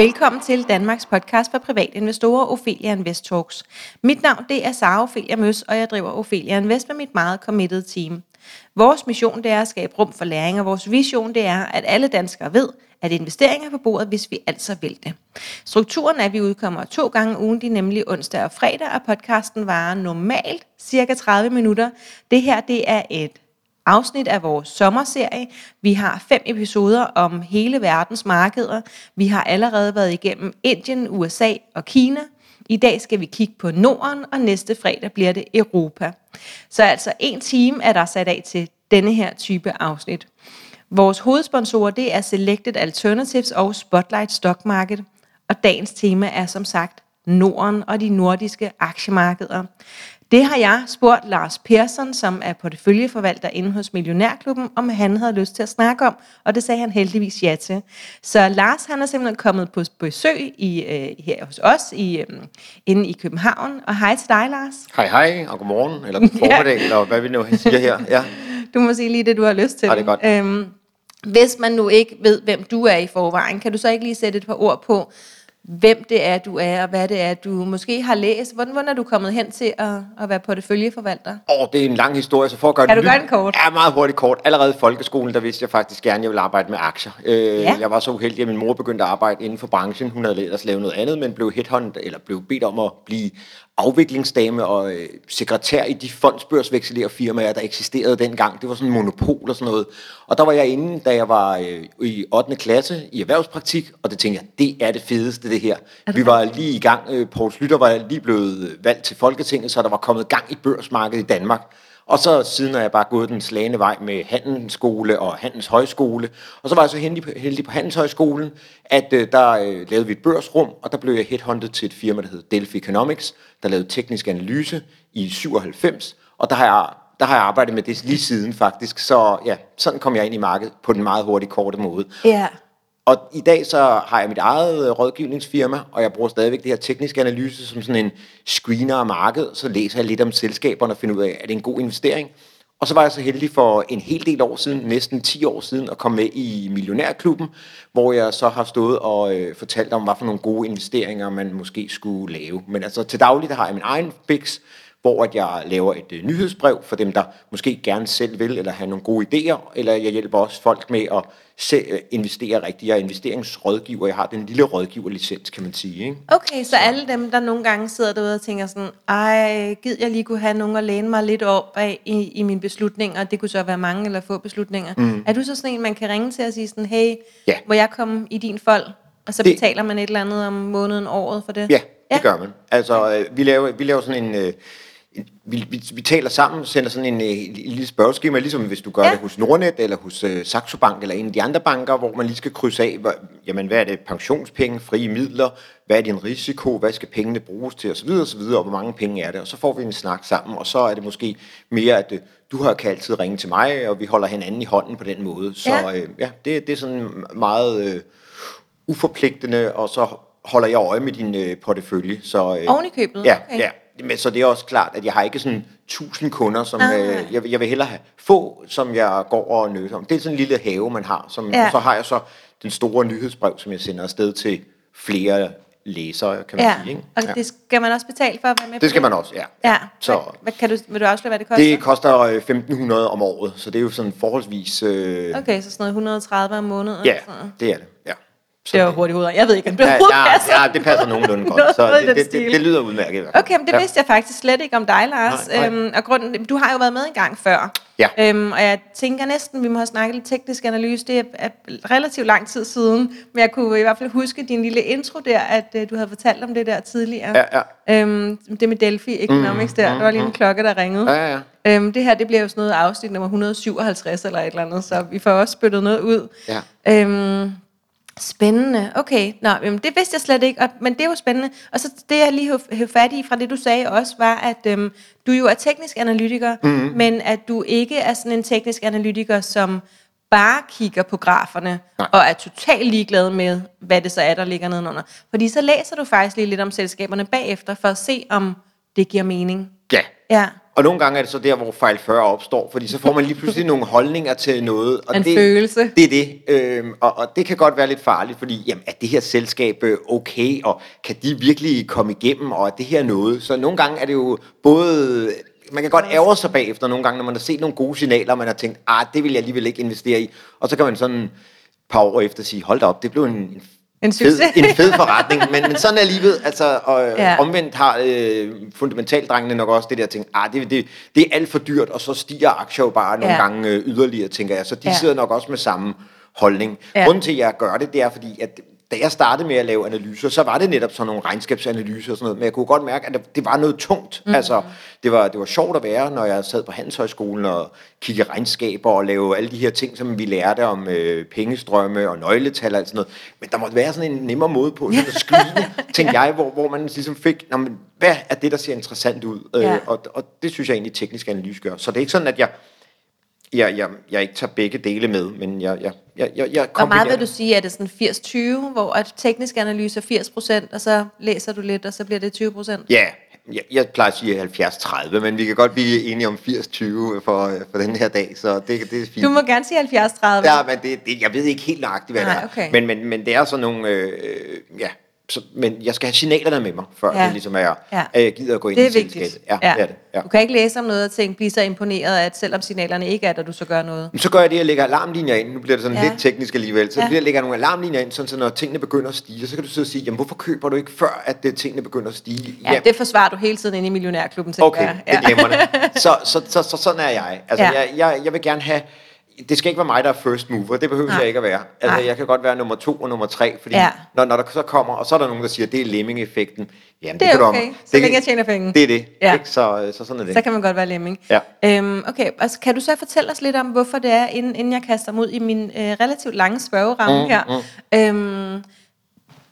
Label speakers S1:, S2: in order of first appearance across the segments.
S1: Velkommen til Danmarks podcast for private investorer, Ophelia Invest Talks. Mit navn det er Sara Ophelia Møs, og jeg driver Ophelia Invest med mit meget committed team. Vores mission det er at skabe rum for læring, og vores vision det er, at alle danskere ved, at investeringer er på bordet, hvis vi altså vil det. Strukturen er, at vi udkommer to gange ugen, de nemlig onsdag og fredag, og podcasten varer normalt cirka 30 minutter. Det her det er et afsnit af vores sommerserie. Vi har fem episoder om hele verdens markeder. Vi har allerede været igennem Indien, USA og Kina. I dag skal vi kigge på Norden, og næste fredag bliver det Europa. Så altså en time er der sat af til denne her type afsnit. Vores hovedsponsorer det er Selected Alternatives og Spotlight Stock Market. Og dagens tema er som sagt Norden og de nordiske aktiemarkeder. Det har jeg spurgt Lars Persson, som er porteføljeforvalter inde hos Millionærklubben, om han havde lyst til at snakke om, og det sagde han heldigvis ja til. Så Lars han er simpelthen kommet på besøg i, øh, her hos os i, øh, inde i København. Og hej til dig, Lars.
S2: Hej hej, og godmorgen, eller god formiddag, ja. eller hvad vi nu siger her. Ja.
S1: Du må sige lige det, du har lyst til.
S2: Ja, det er godt.
S1: Øhm, hvis man nu ikke ved, hvem du er i forvejen, kan du så ikke lige sætte et par ord på, hvem det er, du er, og hvad det er, du måske har læst. Hvordan, hvordan er du kommet hen til at, at være porteføljeforvalter?
S2: Åh, oh, det er en lang historie, så for at gøre
S1: kan
S2: det
S1: du gøre kort?
S2: Ja, meget hurtigt kort. Allerede i folkeskolen, der vidste jeg faktisk gerne, at jeg ville arbejde med aktier. Øh, ja. Jeg var så uheldig, at min mor begyndte at arbejde inden for branchen. Hun havde ellers lavet noget andet, men blev headhunted, eller blev bedt om at blive afviklingsdame og øh, sekretær i de fondsbørsvekselerfirmaer, der eksisterede dengang. Det var sådan en monopol og sådan noget. Og der var jeg inde, da jeg var øh, i 8. klasse i erhvervspraktik, og det tænkte jeg, det er det fedeste det her. Vi var lige i gang, øh, Poul Slytter var lige blevet valgt til Folketinget, så der var kommet gang i børsmarkedet i Danmark. Og så siden er jeg bare gået den slagende vej med Handelsskole og Handelshøjskole. Og så var jeg så heldig, heldig på Handelshøjskolen, at øh, der øh, lavede vi et børsrum, og der blev jeg headhunted til et firma, der hed Delphi Economics, der lavede teknisk analyse i 97. Og der har jeg der har jeg arbejdet med det lige siden faktisk. Så ja, sådan kom jeg ind i markedet på den meget hurtige, korte måde.
S1: Ja.
S2: Og i dag så har jeg mit eget øh, rådgivningsfirma, og jeg bruger stadigvæk det her tekniske analyse som sådan en screener af markedet. Så læser jeg lidt om selskaberne og finder ud af, er det en god investering? Og så var jeg så heldig for en hel del år siden, næsten 10 år siden, at komme med i Millionærklubben, hvor jeg så har stået og øh, fortalt om, hvad for nogle gode investeringer man måske skulle lave. Men altså til daglig, der har jeg min egen fix, hvor at jeg laver et øh, nyhedsbrev for dem, der måske gerne selv vil, eller have nogle gode idéer, eller jeg hjælper også folk med at se, øh, investere rigtigt. Jeg er investeringsrådgiver, jeg har den lille rådgiverlicens, kan man sige. Ikke?
S1: Okay, så, så alle dem, der nogle gange sidder derude og tænker sådan, ej, gid jeg lige kunne have nogen at læne mig lidt op af i, i mine beslutninger, det kunne så være mange eller få beslutninger. Mm. Er du så sådan en, man kan ringe til og sige sådan, hey,
S2: Ja.
S1: må jeg komme i din fold? Og så
S2: Det-
S1: betaler man et eller andet om måneden, året for det?
S2: Ja, det
S1: Ja.
S2: gør man. Altså, øh, vi laver, vi laver sådan en... Øh, en- vi, vi, vi taler sammen, sender sådan en, øh, en lille spørgeskema, ligesom hvis du gør
S1: Ja.
S2: det hos Nordnet, eller hos øh, Saxo Bank, eller en af de andre banker, hvor man lige skal krydse af, hvad, jamen, hvad er det pensionspenge, frie midler, hvad er din risiko, hvad skal pengene bruges til, osv., osv., og hvor mange penge er det, og så får vi en snak sammen, og så er det måske mere, at øh, du har kan altid ringe til mig, og vi holder hinanden i hånden på den måde. Så
S1: Ja.
S2: ja, øh, ja det, det er sådan meget øh, uforpligtende, og så holder jeg øje med din øh, portefølje. Så, øh,
S1: Oven i købet?
S2: Ja,
S1: Okay.
S2: ja. Men, så det er også klart, at jeg har ikke sådan tusind kunder, som øh, jeg, jeg vil hellere have få, som jeg går og nøser om. Det er sådan en lille have, man har. Som,
S1: Ja.
S2: Og så har jeg så den store nyhedsbrev, som jeg sender afsted til flere læsere, kan man
S1: Ja,
S2: sige. Ikke?
S1: og
S2: Ja.
S1: det skal man også betale for at være med
S2: Det skal man også, ja.
S1: Ja,
S2: Så
S1: hvad, kan du, vil du afsløre, hvad det koster?
S2: det koster øh, 1.500 om året, så det er jo sådan forholdsvis... Øh,
S1: Okay, så sådan noget 130 om måneden.
S2: Ja,
S1: Sådan noget.
S2: det er det. Ja. Så
S1: Det var hurtigt hoveder. Jeg ved ikke, om det
S2: Ja,
S1: overhovedet
S2: ja,
S1: passer.
S2: ja, det passer nogenlunde godt.
S1: Noget
S2: Så det, det, det, det lyder udmærket.
S1: Okay, men det
S2: Ja.
S1: vidste jeg faktisk slet ikke om dig, Lars.
S2: Nej, nej.
S1: Øhm, og grunden, du har jo været med en gang før.
S2: Ja.
S1: Øhm, og jeg tænker næsten, vi må have snakket lidt teknisk analyse. Det er, er relativt lang tid siden. Men jeg kunne i hvert fald huske din lille intro der, at øh, du havde fortalt om det der tidligere.
S2: Ja, ja.
S1: Øhm, det med Delphi Economics der. Der var lige en klokke, der ringede.
S2: Ja, ja.
S1: Øhm, det her, det bliver jo sådan noget afsnit nummer 157 eller et eller andet, så vi får også spyttet noget ud.
S2: Ja.
S1: Øhm, spændende. Okay, Nå, jamen, det vidste jeg slet ikke, og, men det er jo spændende. Og så det, jeg lige hæv, hæv fat i fra det, du sagde også, var, at øhm, du jo er teknisk analytiker, mm-hmm. men at du ikke er sådan en teknisk analytiker, som bare kigger på graferne
S2: Nej.
S1: og er totalt ligeglad med, hvad det så er, der ligger nedenunder. Fordi så læser du faktisk lige lidt om selskaberne bagefter, for at se, om det giver mening.
S2: Ja,
S1: Ja.
S2: Og nogle gange er det så der, hvor fejl 40 opstår, fordi så får man lige pludselig nogle holdninger til noget. Og
S1: En
S2: det,
S1: følelse.
S2: Det er det. Øhm, og, og det kan godt være lidt farligt, fordi jamen, er det her selskab øh, okay, og kan de virkelig komme igennem, og er det her noget? Så nogle gange er det jo både... Man kan godt ærge sig bagefter nogle gange, når man har set nogle gode signaler, og man har tænkt, ah, det vil jeg alligevel ikke investere i. Og så kan man sådan et par år efter sige, hold da op, det blev en, en
S1: En
S2: fed,
S1: succes.
S2: en fed forretning, men, men sådan er livet. Altså, og
S1: Ja.
S2: ja. omvendt har øh, fundamentaldrengene nok også det der ting, ah, det, det, det er alt for dyrt, og så stiger aktier jo bare nogle
S1: Ja.
S2: gange øh, yderligere, tænker jeg. Så de
S1: Ja.
S2: sidder nok også med samme holdning.
S1: Ja.
S2: Grunden til, at jeg gør det, det er fordi, at da jeg startede med at lave analyser, så var det netop sådan nogle regnskabsanalyser og sådan noget, men jeg kunne godt mærke, at det- var noget tungt. Mm. Altså, det var, det var sjovt at være, når jeg sad på Handelshøjskolen og kiggede regnskaber og lave alle de her ting, som vi lærte om øh, pengestrømme og nøgletal og alt sådan noget. Men der måtte være sådan en nemmere måde på, sådan at skrive, tænkte jeg, hvor, hvor man ligesom fik, Nå, men, hvad er det, der ser interessant ud?
S1: Ja.
S2: Øh, og, og det synes jeg egentlig, teknisk analyse gør. Så det er ikke sådan, at jeg, jeg, jeg, jeg ikke tager begge dele med, men jeg, jeg, jeg, jeg, jeg
S1: Hvor meget vil du sige, er det sådan 80-20, hvor at teknisk analyse er 80%, og så læser du lidt, og så bliver det 20%?
S2: Ja, jeg, jeg plejer at sige 70-30, men vi kan godt blive enige om 80-20 for, for den her dag, så det, det er fint.
S1: Du må gerne sige 70-30.
S2: Ja, men det, det, jeg ved ikke helt nøjagtigt, hvad
S1: Nej,
S2: det er.
S1: okay.
S2: Men, men, men det er sådan nogle, øh, ja, så, men jeg skal have signalerne med mig, før
S1: Ja.
S2: ja. det ligesom er,
S1: Ja.
S2: ja. at jeg gider at gå ind
S1: Det er
S2: i selskabet. Ja, ja, det er det. Ja.
S1: Du kan ikke læse om noget og tænke, blive så imponeret, at selvom signalerne ikke er der, du så gør noget.
S2: Men så gør jeg det, at jeg lægger alarmlinjer ind. Nu bliver det sådan
S1: Ja.
S2: ja. lidt teknisk alligevel. Så
S1: Ja.
S2: ja. jeg lægger nogle alarmlinjer ind, sådan, så når tingene begynder at stige, så kan du sidde og sige, jamen hvorfor køber du ikke før, at det, tingene begynder at stige?
S1: Ja, det forsvarer du hele tiden inde i Millionærklubben, tænker
S2: Okay,
S1: jeg.
S2: det er. Så, så, så, så sådan er jeg. Altså,
S1: Ja.
S2: ja. jeg, jeg, jeg vil gerne have... Det skal ikke være mig, der er first mover. Det behøver
S1: Nej.
S2: jeg ikke at være. Altså,
S1: Nej.
S2: jeg kan godt være nummer to og nummer tre, fordi
S1: Ja.
S2: når, når der så kommer, og så er der nogen, der siger, det er lemming-effekten. Jamen,
S1: Det er
S2: kan du
S1: okay,
S2: om-
S1: så
S2: det,
S1: længe jeg tjener penge.
S2: Det er det.
S1: Ja.
S2: Ikke? Så, så sådan er det.
S1: Så kan man godt være lemming.
S2: Ja.
S1: Øhm, okay, altså, kan du så fortælle os lidt om, hvorfor det er, inden, inden jeg kaster mig ud i min øh, relativt lange spørgeramme
S2: Mm,
S1: her. Øhm,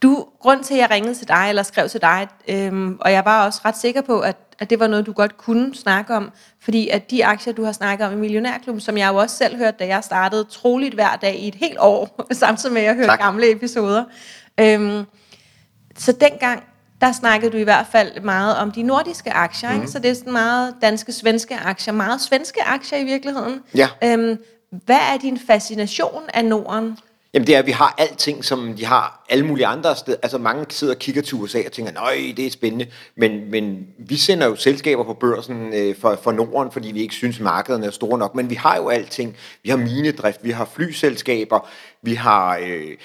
S1: du, grund til, at jeg ringede til dig, eller skrev til dig, øhm, og jeg var også ret sikker på, at, at det var noget, du godt kunne snakke om, fordi at de aktier, du har snakket om i Millionærklubben, som jeg jo også selv hørte, da jeg startede troligt hver dag i et helt år, samtidig med at jeg hørte
S2: Tak.
S1: gamle episoder. Øhm, så dengang, der snakkede du i hvert fald meget om de nordiske aktier,
S2: Mhm.
S1: ikke? så det er sådan meget danske, svenske aktier, meget svenske aktier i virkeligheden.
S2: Ja.
S1: Øhm, hvad er din fascination af Norden?
S2: Jamen det er, at vi har alting, som de har alle mulige andre steder. Altså mange sidder og kigger til USA og tænker, nej, det er spændende. Men, men vi sender jo selskaber på børsen øh, for, for Norden, fordi vi ikke synes, markederne er store nok. Men vi har jo alting. Vi har minedrift, vi har flyselskaber, vi har øh,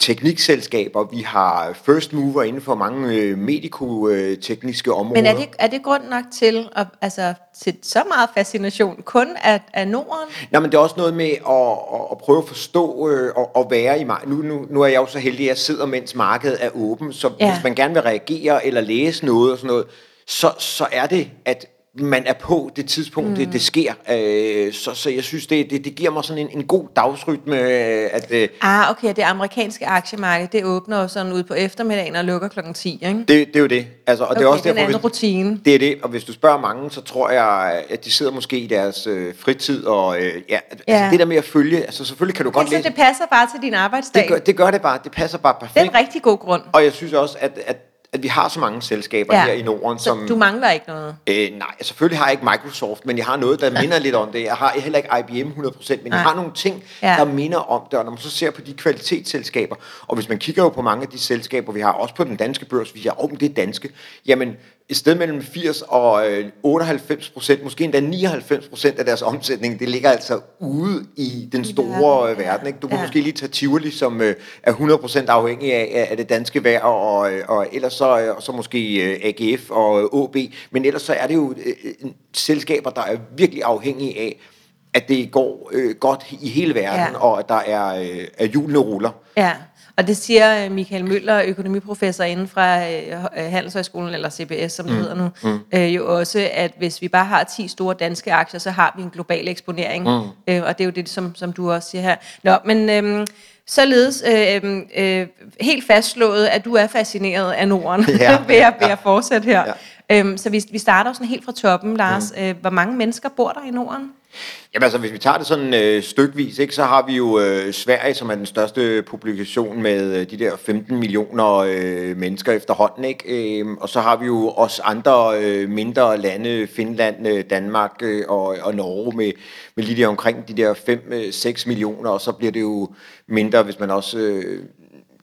S2: teknikselskaber, vi har first mover inden for mange øh, medikotekniske områder.
S1: Men er det, er det grund nok til, at, altså, til så meget fascination kun af, af Norden?
S2: Nej, men det er også noget med at, at, at prøve at forstå øh, og, og være i mig. Nu, nu, nu er jeg jo så heldig, at jeg sidder, mens markedet er åben. Så
S1: Ja.
S2: ja. hvis man gerne vil reagere eller læse noget og sådan noget, så, så er det, at man er på det tidspunkt, mm. det, det sker. Øh, så, så jeg synes, det, det, det giver mig sådan en, en god dagsrytme, øh, at øh,
S1: Ah, okay, det amerikanske aktiemarked, det åbner jo sådan ud på eftermiddagen og lukker klokken 10, ikke?
S2: det, det er jo det. Altså, og
S1: Okay,
S2: det er også
S1: er
S2: derfor,
S1: anden
S2: hvis-
S1: rutine.
S2: Det er det, og hvis du spørger mange, så tror jeg, at de sidder måske i deres øh, fritid, og øh, ja, altså
S1: Ja.
S2: det der med at følge, altså selvfølgelig kan du godt
S1: så
S2: læse.
S1: det passer bare til din arbejdsdag?
S2: Det gør, det gør det bare, det passer bare perfekt.
S1: det er en rigtig god grund.
S2: Og jeg synes også, at, at, at vi har så mange selskaber
S1: Ja.
S2: her i Norden,
S1: Så
S2: som...
S1: du mangler ikke noget?
S2: Øh, nej, selvfølgelig har jeg ikke Microsoft, men jeg har noget, der minder lidt om det. Jeg har heller ikke IBM 100%, men
S1: Nej.
S2: jeg har nogle ting,
S1: Ja.
S2: der minder om det. Og når man så ser på de kvalitetsselskaber, og hvis man kigger jo på mange af de selskaber, vi har, også på den danske børs, vi oh, men det er danske, jamen et sted mellem 80 og øh, 98 procent, måske endda 99 procent af deres omsætning, det ligger altså ude i den store
S1: ja.
S2: verden ikke? Du kan
S1: Ja.
S2: måske lige tage Tivoli, som øh, er 100 procent afhængig af, af det danske vejr, og, øh, og ellers så, øh, og så måske øh, AGF og øh, AB, men ellers så er det jo øh, øh, selskaber, der er virkelig afhængige af, at det går øh, godt i hele verden,
S1: ja.
S2: og at der er, øh, at hjulene ruller.
S1: Ja, og det siger øh, Michael Møller, økonomiprofessor inden fra øh, Handelshøjskolen, eller CBS, som det mm. hedder nu, mm. øh, jo også, at hvis vi bare har 10 store danske aktier, så har vi en global eksponering. Mm. Øh, og det er jo det, som, som du også siger her. Nå, men øhm, således øh, øh, helt fastslået, at du er fascineret af Norden,
S2: Ja,
S1: ved, at, ved at fortsætte her.
S2: Ja.
S1: Øhm, så vi, vi starter sådan helt fra toppen, Lars. Mm. Øh, hvor mange mennesker bor der i Norden?
S2: Jamen altså, hvis vi tager det sådan øh, stykvis, ikke, så har vi jo øh, Sverige, som er den største publikation med øh, de der 15 millioner øh, mennesker efterhånden, ikke? Øh, og så har vi jo også andre øh, mindre lande, Finland, øh, Danmark øh, og, og Norge med, med lige der omkring de der 5-6 øh, millioner, og så bliver det jo mindre, hvis man også... Øh,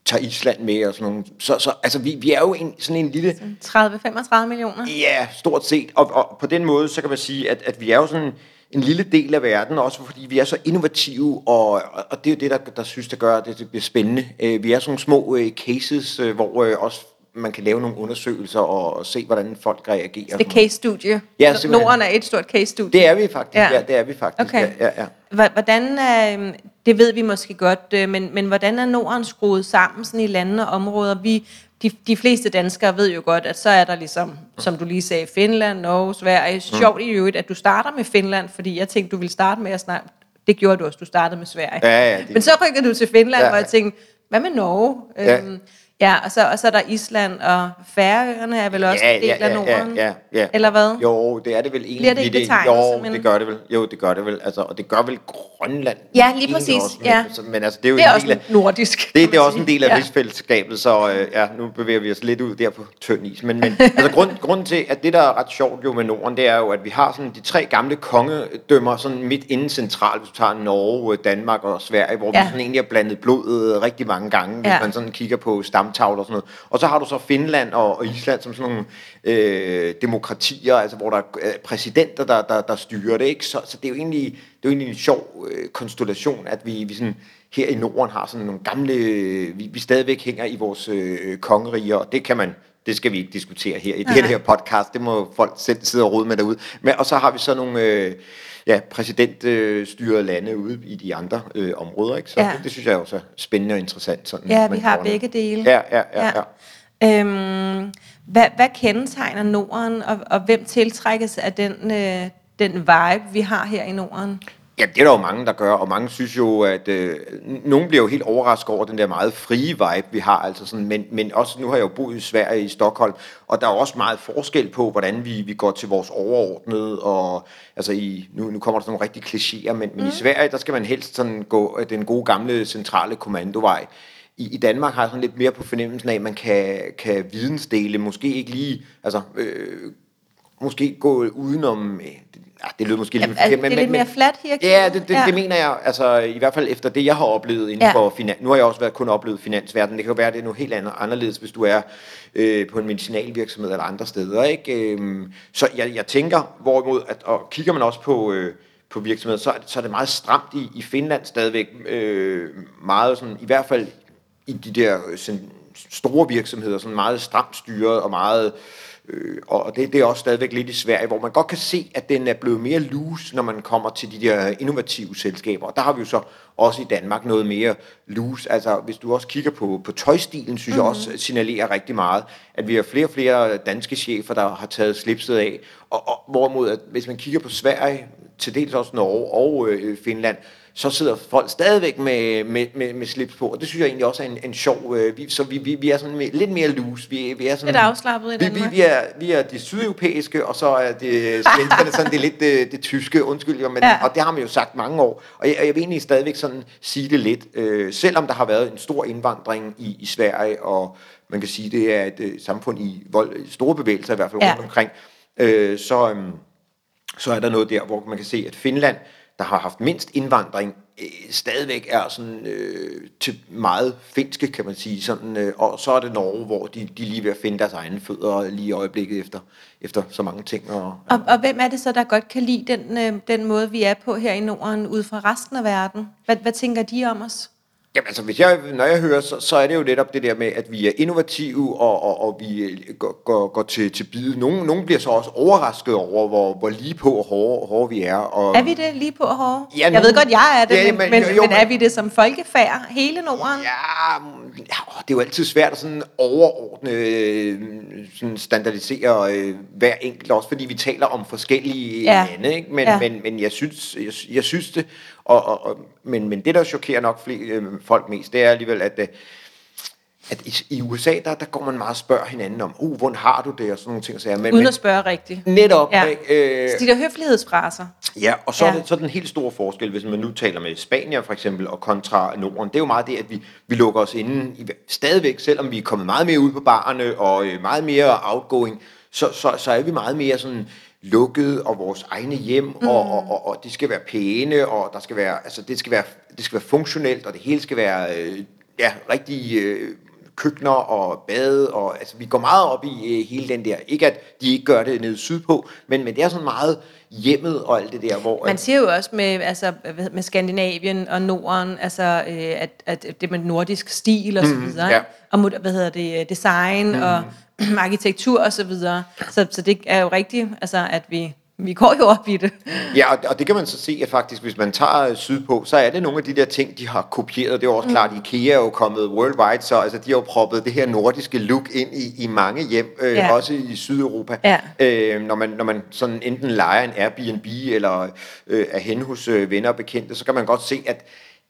S2: tager Island med og sådan nogle. Så, så altså, vi, vi er jo en, sådan en lille...
S1: 30-35 millioner?
S2: Ja, stort set. Og, og på den måde, så kan man sige, at, at vi er jo sådan en lille del af verden, også fordi vi er så innovative, og, og det er jo det, der, der synes, der gør, at det, det bliver spændende. Øh, vi er sådan nogle små øh, cases, øh, hvor også man kan lave nogle undersøgelser og se, hvordan folk reagerer.
S1: Det er case-studie?
S2: Ja,
S1: Norden er et stort case-studie?
S2: Det er vi faktisk, ja, ja det er vi faktisk.
S1: Okay.
S2: Ja, ja, ja.
S1: Hvordan, øh, det ved vi måske godt, men, men hvordan er Norden skruet sammen sådan i landene og områder? Vi, de, de fleste danskere ved jo godt, at så er der ligesom, som du lige sagde, Finland, Norge, Sverige. Mm. Sjovt i øvrigt, at du starter med Finland, fordi jeg tænkte, du ville starte med at snakke. Det gjorde du også, du startede med Sverige.
S2: Ja, ja, det...
S1: Men så rykker du til Finland, ja. hvor jeg tænkte, hvad med Norge? Ja. Øhm, Ja, og så, og så er der Island og Færøerne er vel også ja, en del
S2: ja,
S1: af Norden?
S2: Ja, ja, ja.
S1: Eller hvad?
S2: Jo, det er det vel egentlig.
S1: Bliver det ikke
S2: betegnet Jo, men... det gør det vel. Jo, det gør det vel. Altså, og det gør vel Grønland.
S1: Ja, lige præcis. Også,
S2: men,
S1: ja.
S2: altså, men altså, det er jo
S1: det er
S2: en
S1: også
S2: del
S1: af, nordisk.
S2: Det, det er også en del af ja. rigsfællesskabet, så øh, ja, nu bevæger vi os lidt ud der på tynd is. Men, men altså, grund, grunden til, at det, der er ret sjovt jo med Norden, det er jo, at vi har sådan de tre gamle kongedømmer sådan midt inden centralt. Hvis du tager Norge, Danmark og Sverige, hvor ja. vi sådan egentlig har blandet blodet rigtig mange gange, hvis ja. man sådan kigger på stamtavler og sådan noget. Og så har du så Finland og, og Island som sådan nogle øh, demokratier, altså hvor der er præsidenter, der, der, der styrer det. Ikke? Så, så det er jo egentlig, det er jo egentlig en sjov øh, konstellation, at vi, vi sådan, her i Norden har sådan nogle gamle, øh, vi, vi stadigvæk hænger i vores øh, kongeriger, og det kan man, det skal vi ikke diskutere her i det her podcast, det må folk selv sidde og rode med derude. Men, og så har vi så nogle... Øh, ja, præsidentstyrede lande ude i de andre øh, områder. Ikke? Så ja. det, det synes jeg er også spændende og interessant. Sådan,
S1: ja, vi har begge dele.
S2: Ja, ja, ja. ja.
S1: ja. Øhm, hvad, hvad kendetegner Norden, og, og hvem tiltrækkes af den, øh, den vibe, vi har her i Norden?
S2: Ja, det er der jo mange, der gør, og mange synes jo, at øh, nogen bliver jo helt overrasket over den der meget frie vibe, vi har, altså sådan, men, men også nu har jeg jo boet i Sverige, i Stockholm, og der er også meget forskel på, hvordan vi, vi går til vores overordnede, og altså i, nu, nu kommer der sådan nogle rigtig klichéer, men, men mm. i Sverige, der skal man helst sådan gå den gode gamle centrale kommandovej. I, I Danmark har jeg sådan lidt mere på fornemmelsen af, at man kan, kan vidensdele, måske ikke lige, altså øh, måske gå udenom, øh, ja, det lyder måske
S1: lidt ja, men, det er lidt mere flat
S2: her. Ja, det, det, ja. det mener jeg, altså i hvert fald efter det, jeg har oplevet inden ja. for finans. Nu har jeg også været, kun oplevet finansverdenen. Det kan jo være, at det er noget helt andet, anderledes, hvis du er øh, på en medicinalvirksomhed eller andre steder. Ikke? Øhm, så jeg, jeg tænker, hvorimod, at, og kigger man også på... Øh, på virksomheder, så, så er det meget stramt i, i Finland stadigvæk. Øh, meget sådan, i hvert fald i de der sådan, store virksomheder, sådan meget stramt styret og meget øh, Øh, og det, det er også stadigvæk lidt i Sverige, hvor man godt kan se, at den er blevet mere loose, når man kommer til de der innovative selskaber. Og der har vi jo så også i Danmark noget mere loose. Altså hvis du også kigger på, på tøjstilen, synes mm-hmm. jeg også signalerer rigtig meget, at vi har flere og flere danske chefer, der har taget slipset af. Og, og hvorimod, at hvis man kigger på Sverige, til dels også Norge og øh, Finland, så sidder folk stadigvæk med, med, med, med slips på, og det synes jeg egentlig også er en, en sjov, øh, vi, så vi, vi, vi er sådan lidt mere loose. Vi, vi er sådan,
S1: lidt afslappet i
S2: Danmark. Vi, vi, vi, er, vi er det sydeuropæiske, og så er det svenskerne sådan det lidt det, det tyske, undskyld, men, ja. og det har man jo sagt mange år, og jeg, jeg vil egentlig stadigvæk sådan sige det lidt, øh, selvom der har været en stor indvandring i, i Sverige, og man kan sige, det er et øh, samfund i vold, store bevægelser i hvert fald ja. rundt omkring, øh, så, øh, så er der noget der, hvor man kan se, at Finland, der har haft mindst indvandring, øh, stadigvæk er sådan øh, til meget finske, kan man sige. Sådan, øh, og så er det Norge, hvor de, de lige ved at finde deres egne fødder lige i øjeblikket efter, efter så mange ting. Og,
S1: ja. og, og hvem er det så, der godt kan lide den, øh, den måde, vi er på her i Norden, ud fra resten af verden? Hvad, hvad tænker de om os?
S2: Jamen altså, hvis jeg, når jeg hører, så, så er det jo netop det der med, at vi er innovative, og, og, og vi øh, går, går, går til, til bide. Nogle, nogle bliver så også overrasket over, hvor, hvor lige på og hårde, hårde vi er. Og,
S1: er vi det lige på og hårde? Ja, jeg ved godt, jeg er det, ja, men, men, jo, jo, men er vi det som folkefærd, hele Norden?
S2: Ja, ja, det er jo altid svært at sådan overordne, øh, sådan standardisere øh, hver enkelt, også fordi vi taler om forskellige ja. lande, ikke? Men, ja. men, men jeg, synes, jeg, jeg synes det, og, og, og, men, men det, der chokerer nok flere, øh, folk mest, det er alligevel, at, øh, at i, i USA, der, der går man meget og spørger hinanden om, uh, hvordan har du det, og sådan nogle ting. Så, ja,
S1: men, Uden at spørge rigtigt.
S2: Netop.
S1: Ja. Øh, så de der høflighedsfraser.
S2: Ja, og så, ja. Er det, så er den helt store forskel, hvis man nu taler med Spanien for eksempel, og kontra Norden. Det er jo meget det, at vi, vi lukker os inde i, stadigvæk, selvom vi er kommet meget mere ud på barerne, og øh, meget mere outgoing, så, så, så er vi meget mere sådan lukket og vores egne hjem mm. og, og, og, og det skal være pæne og der skal være altså det skal være det skal være funktionelt og det hele skal være øh, ja rigtig øh, køkkener og bade, og altså, vi går meget op i øh, hele den der. Ikke at de ikke gør det nede sydpå, men, men det er sådan meget hjemmet og alt det der. Hvor,
S1: Man siger jo også med, altså, med Skandinavien og Norden, altså, øh, at, at det med nordisk stil og så mm, videre, ja. og hvad hedder det, design mm. og arkitektur og så videre. Så, så det er jo rigtigt, altså, at vi vi går jo op i det.
S2: Ja, og, og det kan man så se, at faktisk, hvis man tager sydpå, så er det nogle af de der ting, de har kopieret. Det er også mm. klart, IKEA er jo kommet worldwide, så altså, de har jo proppet det her nordiske look ind i, i mange hjem, øh, ja. også i Sydeuropa. Ja. Øh, når, man, når man sådan enten leger en Airbnb, eller øh, er hen hos øh, venner og bekendte, så kan man godt se, at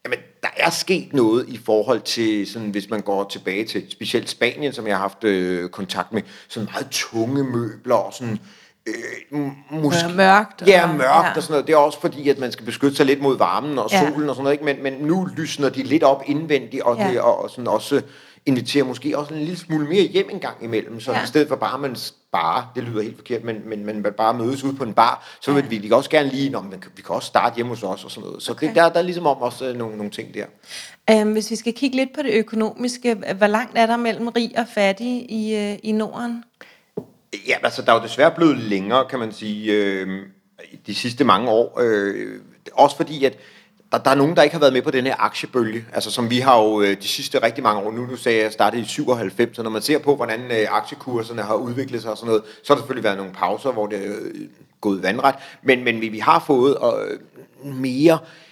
S2: Jamen, der er sket noget i forhold til, sådan, hvis man går tilbage til specielt Spanien, som jeg har haft øh, kontakt med, sådan meget tunge møbler og sådan
S1: øh, måske, mørkt.
S2: Ja, mørkt ja. og sådan noget. Det er også fordi, at man skal beskytte sig lidt mod varmen og solen ja. og sådan noget. Ikke? Men, men nu lysner de lidt op indvendigt, og, ja. det, og, og sådan også inviterer måske også en lille smule mere hjem en gang imellem. Så ja. i stedet for bare, at man bare, det lyder helt forkert, men, men, men man bare mødes ud på en bar, så vil ja. vi også gerne lige, når man, vi kan også starte hjemme hos os og sådan noget. Så okay. det, der, der er ligesom om også øh, nogle, nogle ting der.
S1: Um, hvis vi skal kigge lidt på det økonomiske, hvor langt er der mellem rig og fattig i, øh, i Norden?
S2: Ja, altså der er jo desværre blevet længere, kan man sige, øh, de sidste mange år. Øh, også fordi, at der, der er nogen, der ikke har været med på den her aktiebølge, altså som vi har jo øh, de sidste rigtig mange år, nu, nu sagde jeg, startede i 97, så når man ser på, hvordan øh, aktiekurserne har udviklet sig og sådan noget, så har der selvfølgelig været nogle pauser, hvor det er øh, gået vandret, men, men vi, vi har fået øh, mere øh,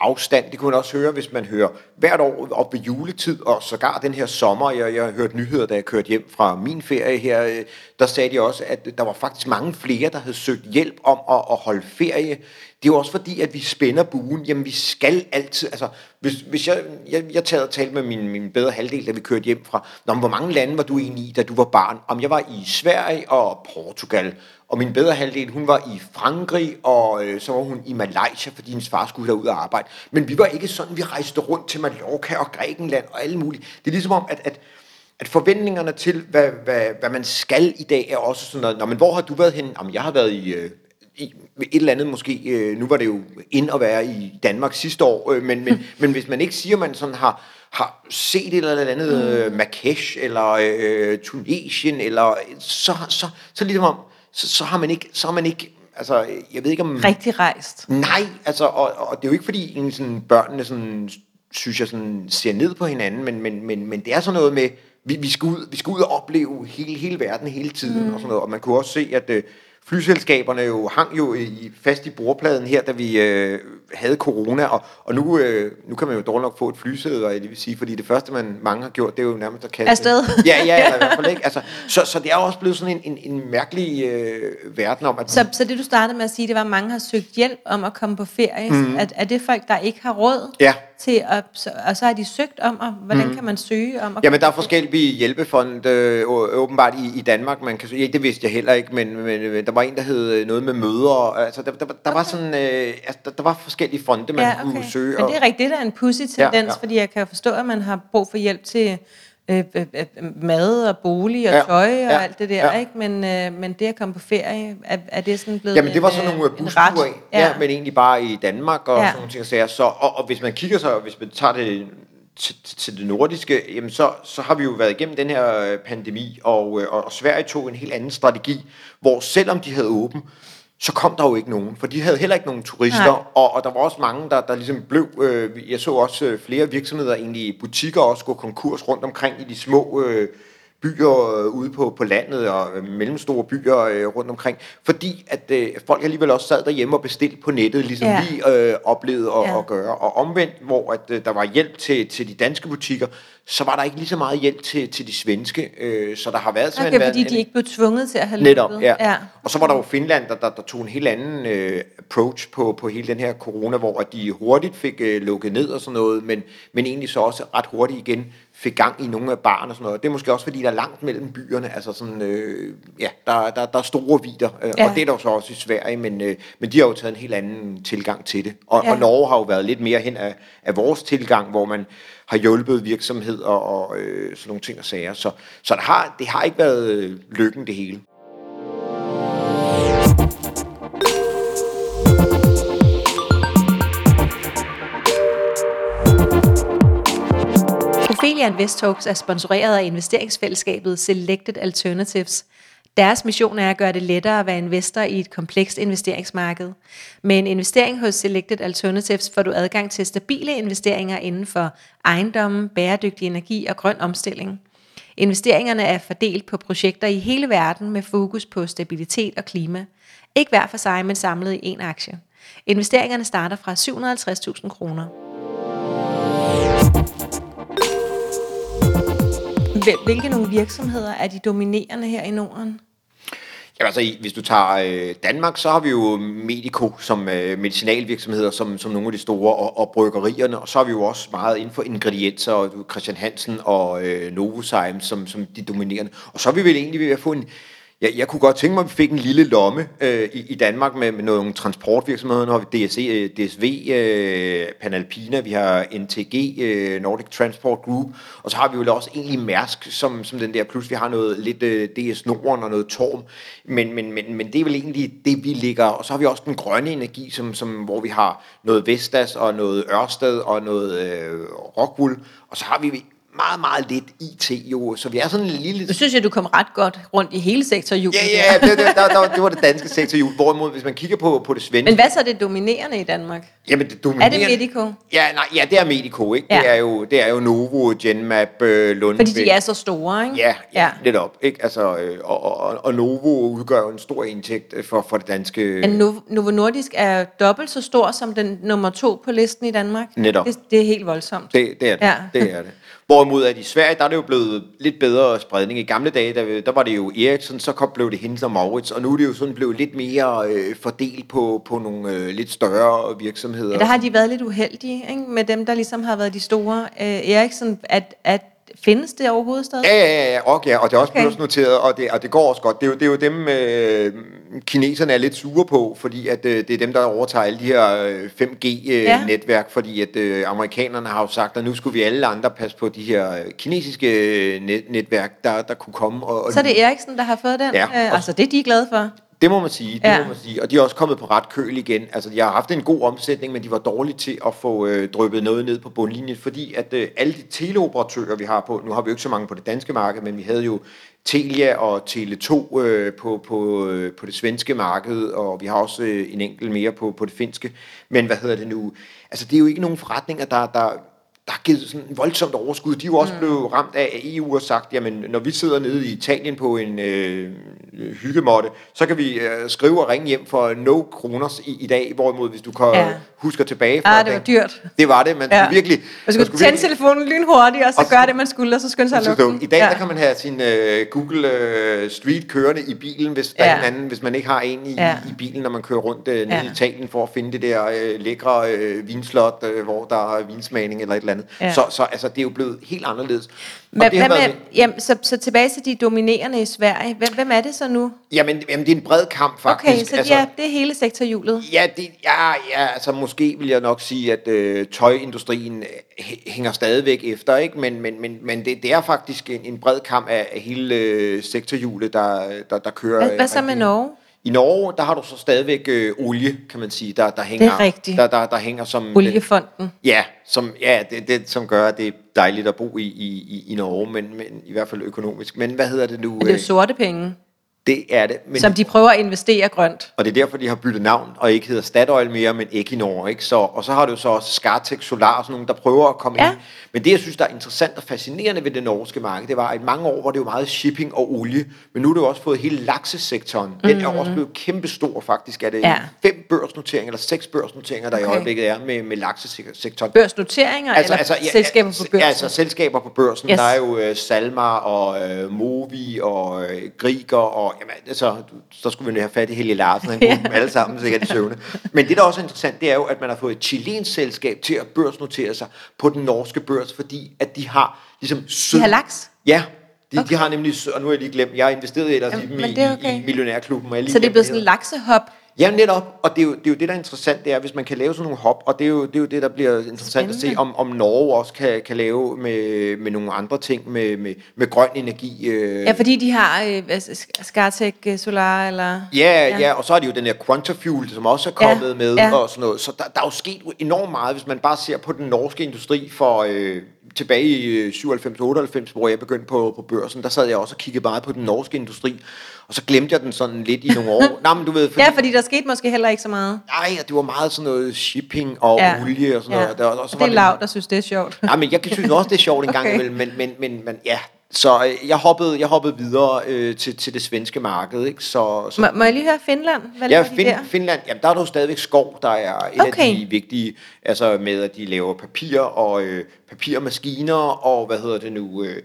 S2: afstand. Det kunne man også høre, hvis man hører hvert år op ved juletid, og sågar den her sommer, jeg, jeg hørte nyheder, da jeg kørte hjem fra min ferie her, øh, der sagde de også, at der var faktisk mange flere, der havde søgt hjælp om at, at holde ferie. Det er jo også fordi, at vi spænder buen. Jamen, vi skal altid... Altså, hvis, hvis jeg, jeg, jeg tager og talte med min, min bedre halvdel, da vi kørte hjem fra, Nå, hvor mange lande var du egentlig i, da du var barn? Om jeg var i Sverige og Portugal, og min bedre halvdel, hun var i Frankrig, og øh, så var hun i Malaysia, fordi hendes far skulle derud og arbejde. Men vi var ikke sådan, vi rejste rundt til Mallorca og Grækenland og alle mulige. Det er ligesom om, at, at, at forventningerne til, hvad, hvad, hvad man skal i dag, er også sådan noget, Nå, men hvor har du været henne? Jamen, jeg har været i... Øh, i et eller andet måske, øh, nu var det jo ind at være i Danmark sidste år, øh, men, men, men hvis man ikke siger, at man sådan har, har set et eller andet mm. øh, Marrakesh eller øh, Tunesien, eller så, så, så ligesom om, så, så har man ikke, så har man ikke altså, jeg ved ikke om...
S1: Rigtig rejst.
S2: Nej, altså, og, og det er jo ikke fordi, en, sådan, børnene sådan, synes jeg sådan, ser ned på hinanden, men, men, men, men det er sådan noget med, vi, vi, skal ud, vi skal ud og opleve hele, hele verden hele tiden, mm. og sådan noget, og man kunne også se, at øh, flyselskaberne jo hang jo i, fast i bordpladen her, da vi øh, havde corona, og, og nu, øh, nu kan man jo dårligt nok få et flysæde, og det vil sige, fordi det første, man mange har gjort, det er jo nærmest at kaste...
S1: Afsted.
S2: Ja, ja, ja, i hvert fald ikke. Altså, så, så det er også blevet sådan en, en, en mærkelig øh, verden om, at...
S1: Så, så det, du startede med at sige, det var, at mange har søgt hjælp om at komme på ferie. Mm. At, er det folk, der ikke har råd?
S2: Ja
S1: til at, og så har de søgt om, og hvordan mm. kan man søge om?
S2: Jamen, der er forskellige hjælpefonde øh, åbenbart i, i Danmark. Man kan, ja, det vidste jeg heller ikke, men, men, men der var en, der hed øh, noget med møder. Altså, der, der, der okay. var sådan, øh, altså, der, der var forskellige fonde, man ja, okay. kunne søge.
S1: Men det er rigtigt, det er en pussy tendens, ja, ja. fordi jeg kan forstå, at man har brug for hjælp til øh, øh, øh, mad og bolig og ja, tøj og ja, alt det der, ja. ikke? Men, øh, men det at komme på ferie, er, er det sådan blevet
S2: Jamen det var sådan nogle busture, ja. ja, men egentlig bare i Danmark og ja. sådan nogle ting. Så, og, og hvis man kigger så, hvis man tager det til, til det nordiske, jamen så, så har vi jo været igennem den her øh, pandemi, og, øh, og Sverige tog en helt anden strategi, hvor selvom de havde åben, så kom der jo ikke nogen, for de havde heller ikke nogen turister, og, og der var også mange, der, der ligesom blev, øh, jeg så også øh, flere virksomheder, egentlig butikker også gå konkurs rundt omkring i de små øh, byer øh, ude på, på landet og øh, mellemstore byer øh, rundt omkring, fordi at øh, folk alligevel også sad derhjemme og bestilte på nettet, ligesom ja. vi øh, oplevede at, ja. at gøre. Og omvendt, hvor at, øh, der var hjælp til, til de danske butikker, så var der ikke lige så meget hjælp til, til de svenske. Øh, så der har været
S1: sådan okay, fordi en, de ikke blev tvunget til at have
S2: Netop, ja. ja. Og så var der jo Finland, der, der, der tog en helt anden øh, approach på, på hele den her corona, hvor de hurtigt fik øh, lukket ned og sådan noget, men, men egentlig så også ret hurtigt igen fik gang i nogle af barn og sådan noget. Det er måske også, fordi der er langt mellem byerne. Altså sådan, øh, ja, der, der, der er store vider, øh, ja. og det er der jo så også i Sverige, men, øh, men de har jo taget en helt anden tilgang til det. Og, ja. og Norge har jo været lidt mere hen af, af vores tilgang, hvor man har hjulpet virksomheder og øh, sådan nogle ting og sager. Så, så det, har, det har ikke været øh, lykken det hele.
S1: Ophelia Invest Talks er sponsoreret af investeringsfællesskabet Selected Alternatives. Deres mission er at gøre det lettere at være investor i et komplekst investeringsmarked. Med en investering hos Selected Alternatives får du adgang til stabile investeringer inden for ejendommen, bæredygtig energi og grøn omstilling. Investeringerne er fordelt på projekter i hele verden med fokus på stabilitet og klima. Ikke hver for sig, men samlet i én aktie. Investeringerne starter fra 750.000 kroner. Hvilke nogle virksomheder er de dominerende her i Norden?
S2: Ja, altså, hvis du tager øh, Danmark, så har vi jo Medico som øh, medicinalvirksomheder, som, som nogle af de store, og, og bryggerierne, og så har vi jo også meget inden for ingredienser, og Christian Hansen og øh, Novozymes som, som de dominerende. Og så er vi vel egentlig ved at få en, jeg, jeg kunne godt tænke mig, at vi fik en lille lomme øh, i, i Danmark med, med nogle transportvirksomheder. Nu har vi DSC, øh, DSV, øh, Panalpina, vi har NTG, øh, Nordic Transport Group, og så har vi jo også egentlig Mærsk, som, som den der, plus vi har noget lidt øh, DS Norden og noget Torm, men, men, men, men det er vel egentlig det, vi ligger, og så har vi også den grønne energi, som, som, hvor vi har noget Vestas og noget Ørsted og noget øh, Rockwool, og så har vi meget, meget lidt IT jo, så vi er sådan en lille...
S1: Nu synes jeg, du kom ret godt rundt i hele sektorhjulet.
S2: Ja, ja, det, det, der, der, det var det danske sektorhjul, hvorimod hvis man kigger på, på det svenske...
S1: Men hvad så er det dominerende i Danmark?
S2: Jamen, det dominerende...
S1: Er det Medico?
S2: Ja, nej, ja, det er Medico, ikke? Ja. Det, er jo, det er jo Novo, Genmap, øh, Lundbæk.
S1: Fordi de er så store, ikke?
S2: Ja, ja, ja. lidt op, ikke? Altså, øh, og, og, og Novo udgør jo en stor indtægt for, for det danske...
S1: Men Novo, Novo Nordisk er dobbelt så stor som den nummer to på listen i Danmark.
S2: Netop.
S1: Det, det er helt voldsomt.
S2: Det, det er det, ja. det er det. Hvorimod at i Sverige, der er det jo blevet lidt bedre spredning. I gamle dage, der, der var det jo Ericsson, så kom, blev det Hennes og Maurits, og nu er det jo sådan blevet lidt mere øh, fordelt på, på nogle øh, lidt større virksomheder. Ja,
S1: der har de været lidt uheldige ikke? med dem, der ligesom har været de store. Øh, Ericsson, at, at Findes det overhovedet stadig?
S2: Ja, ja, ja, og, ja, og det er også okay. noteret, og det, og det går også godt. Det er jo, det er jo dem, øh, kineserne er lidt sure på, fordi at, øh, det er dem, der overtager alle de her 5G-netværk, øh, ja. fordi at øh, amerikanerne har jo sagt, at nu skulle vi alle andre passe på de her øh, kinesiske øh, net, netværk, der, der kunne komme. Og, og
S1: Så er det Ericsson, der har fået den? Ja. Øh, altså, det er de glade for?
S2: Det må man sige, det ja. må man sige. Og de er også kommet på ret køl igen. Altså, de har haft en god omsætning, men de var dårlige til at få øh, drøbet noget ned på bundlinjen, fordi at øh, alle de teleoperatører, vi har på, nu har vi jo ikke så mange på det danske marked, men vi havde jo Telia og Tele2 øh, på, på, øh, på det svenske marked, og vi har også øh, en enkelt mere på, på det finske. Men hvad hedder det nu? Altså, det er jo ikke nogen forretninger, der, der der har givet sådan voldsomt overskud. De er jo også mm. blevet ramt af EU og sagt, jamen når vi sidder nede i Italien på en øh, hyggemåtte, så kan vi øh, skrive og ringe hjem for no kroner i, i dag, hvorimod hvis du kan, ja. Husker tilbage
S1: fra Ja, det var dyrt.
S2: Det var det, man ja. virkelig...
S1: Man skulle, skulle tænde virkelig, telefonen lynhurtigt, og så gøre det, man skulle, og så skynde sig at lukke
S2: I dag ja. der kan man have sin øh, Google øh, Street kørende i bilen, hvis der ja. er en anden, hvis man ikke har en i, ja. i bilen, når man kører rundt øh, nede ja. i Italien for at finde det der øh, lækre øh, vinslot, øh, hvor der er vinsmagning eller et eller andet. Ja. Så, så altså, det er jo blevet helt anderledes.
S1: Hvad med, jamen, så, så tilbage til de dominerende i Sverige. Hvem, hvem er det så nu?
S2: Jamen, jamen, det er en bred kamp faktisk.
S1: Okay, så altså, ja, det er hele sektorhjulet.
S2: Ja, det, ja, ja, altså måske vil jeg nok sige, at øh, tøjindustrien øh, hænger stadigvæk efter, ikke? men, men, men, men det, det er faktisk en, en bred kamp af, af hele øh, sektorhjulet, der, der, der kører.
S1: Hvad, hvad så med Norge?
S2: I Norge, der har du så stadigvæk øh, olie, kan man sige, der, der hænger.
S1: Det er rigtigt.
S2: Der, der, der hænger som...
S1: Oliefonden.
S2: Den, ja, som, ja det, det, som gør, at det er dejligt at bo i, i, i Norge, men, men i hvert fald økonomisk. Men hvad hedder det nu? Men
S1: det er jo sorte penge.
S2: Det er det.
S1: Men, som de prøver at investere grønt.
S2: Og det er derfor, de har byttet navn, og ikke hedder Statoil mere, men Equinor. Ikke? Så, og så har du så også Skartek Solar og sådan nogle, der prøver at komme ja. ind. Men det, jeg synes, der er interessant og fascinerende ved det norske marked, det var, at i mange år var det jo meget shipping og olie, men nu har du også fået hele laksesektoren. Den mm. er også blevet kæmpestor faktisk. Er det ja. fem børsnoteringer, eller seks børsnoteringer, der okay. i øjeblikket er med, med laksesektoren.
S1: Børsnoteringer, altså, eller altså, ja, selskaber på børsen?
S2: Ja, altså selskaber på børsen. Yes. Der er jo uh, Salmar og uh, Movi og uh, Griger og jamen, altså, så skulle vi have fat i Helge Larsen, han kunne dem alle sammen sikkert i søvne. Men det, der også er interessant, det er jo, at man har fået et chilensk selskab til at børsnotere sig på den norske børs, fordi at de har ligesom...
S1: Sød... De har laks?
S2: Ja, de, okay. de har nemlig, og nu har jeg lige glemt, jeg har investeret ellers Jamen, i i, okay. i millionærklubben. Og jeg
S1: lige så det er blevet sådan en laksehop?
S2: Ja, netop. Og det er, jo, det er jo det, der er interessant, det er, hvis man kan lave sådan nogle hop, og det er jo det, er jo det der bliver interessant Spændende. at se, om, om Norge også kan, kan lave med, med nogle andre ting, med, med, med grøn energi.
S1: Øh. Ja, fordi de har øh, Skartek øh, Solar, eller...
S2: Ja, ja, ja, og så har de jo den her Quantafuel, som også er kommet ja, med, ja. og sådan noget. Så der, der er jo sket enormt meget, hvis man bare ser på den norske industri for... Øh, tilbage i 97-98, hvor jeg begyndte på, på børsen, der sad jeg også og kiggede meget på den norske industri, og så glemte jeg den sådan lidt i nogle år.
S1: Nej, men du ved, fordi, ja, fordi der skete måske heller ikke så meget.
S2: Nej, det var meget sådan noget shipping og ja. olie og sådan ja. noget. Der,
S1: og så det er lavt, der synes, det er sjovt.
S2: Nej, men jeg synes også, det er sjovt en gang okay. imellem, men, men, men, men ja, så øh, jeg hoppede, jeg hoppede videre øh, til, til det svenske marked. Ikke? Så, så,
S1: må, må jeg lige høre Finland?
S2: Hvad ja, fin, der? Finland, jamen, der er jo stadigvæk skov, der er et okay. af de vigtige, altså med at de laver papir og øh, papirmaskiner og hvad hedder det nu... Øh,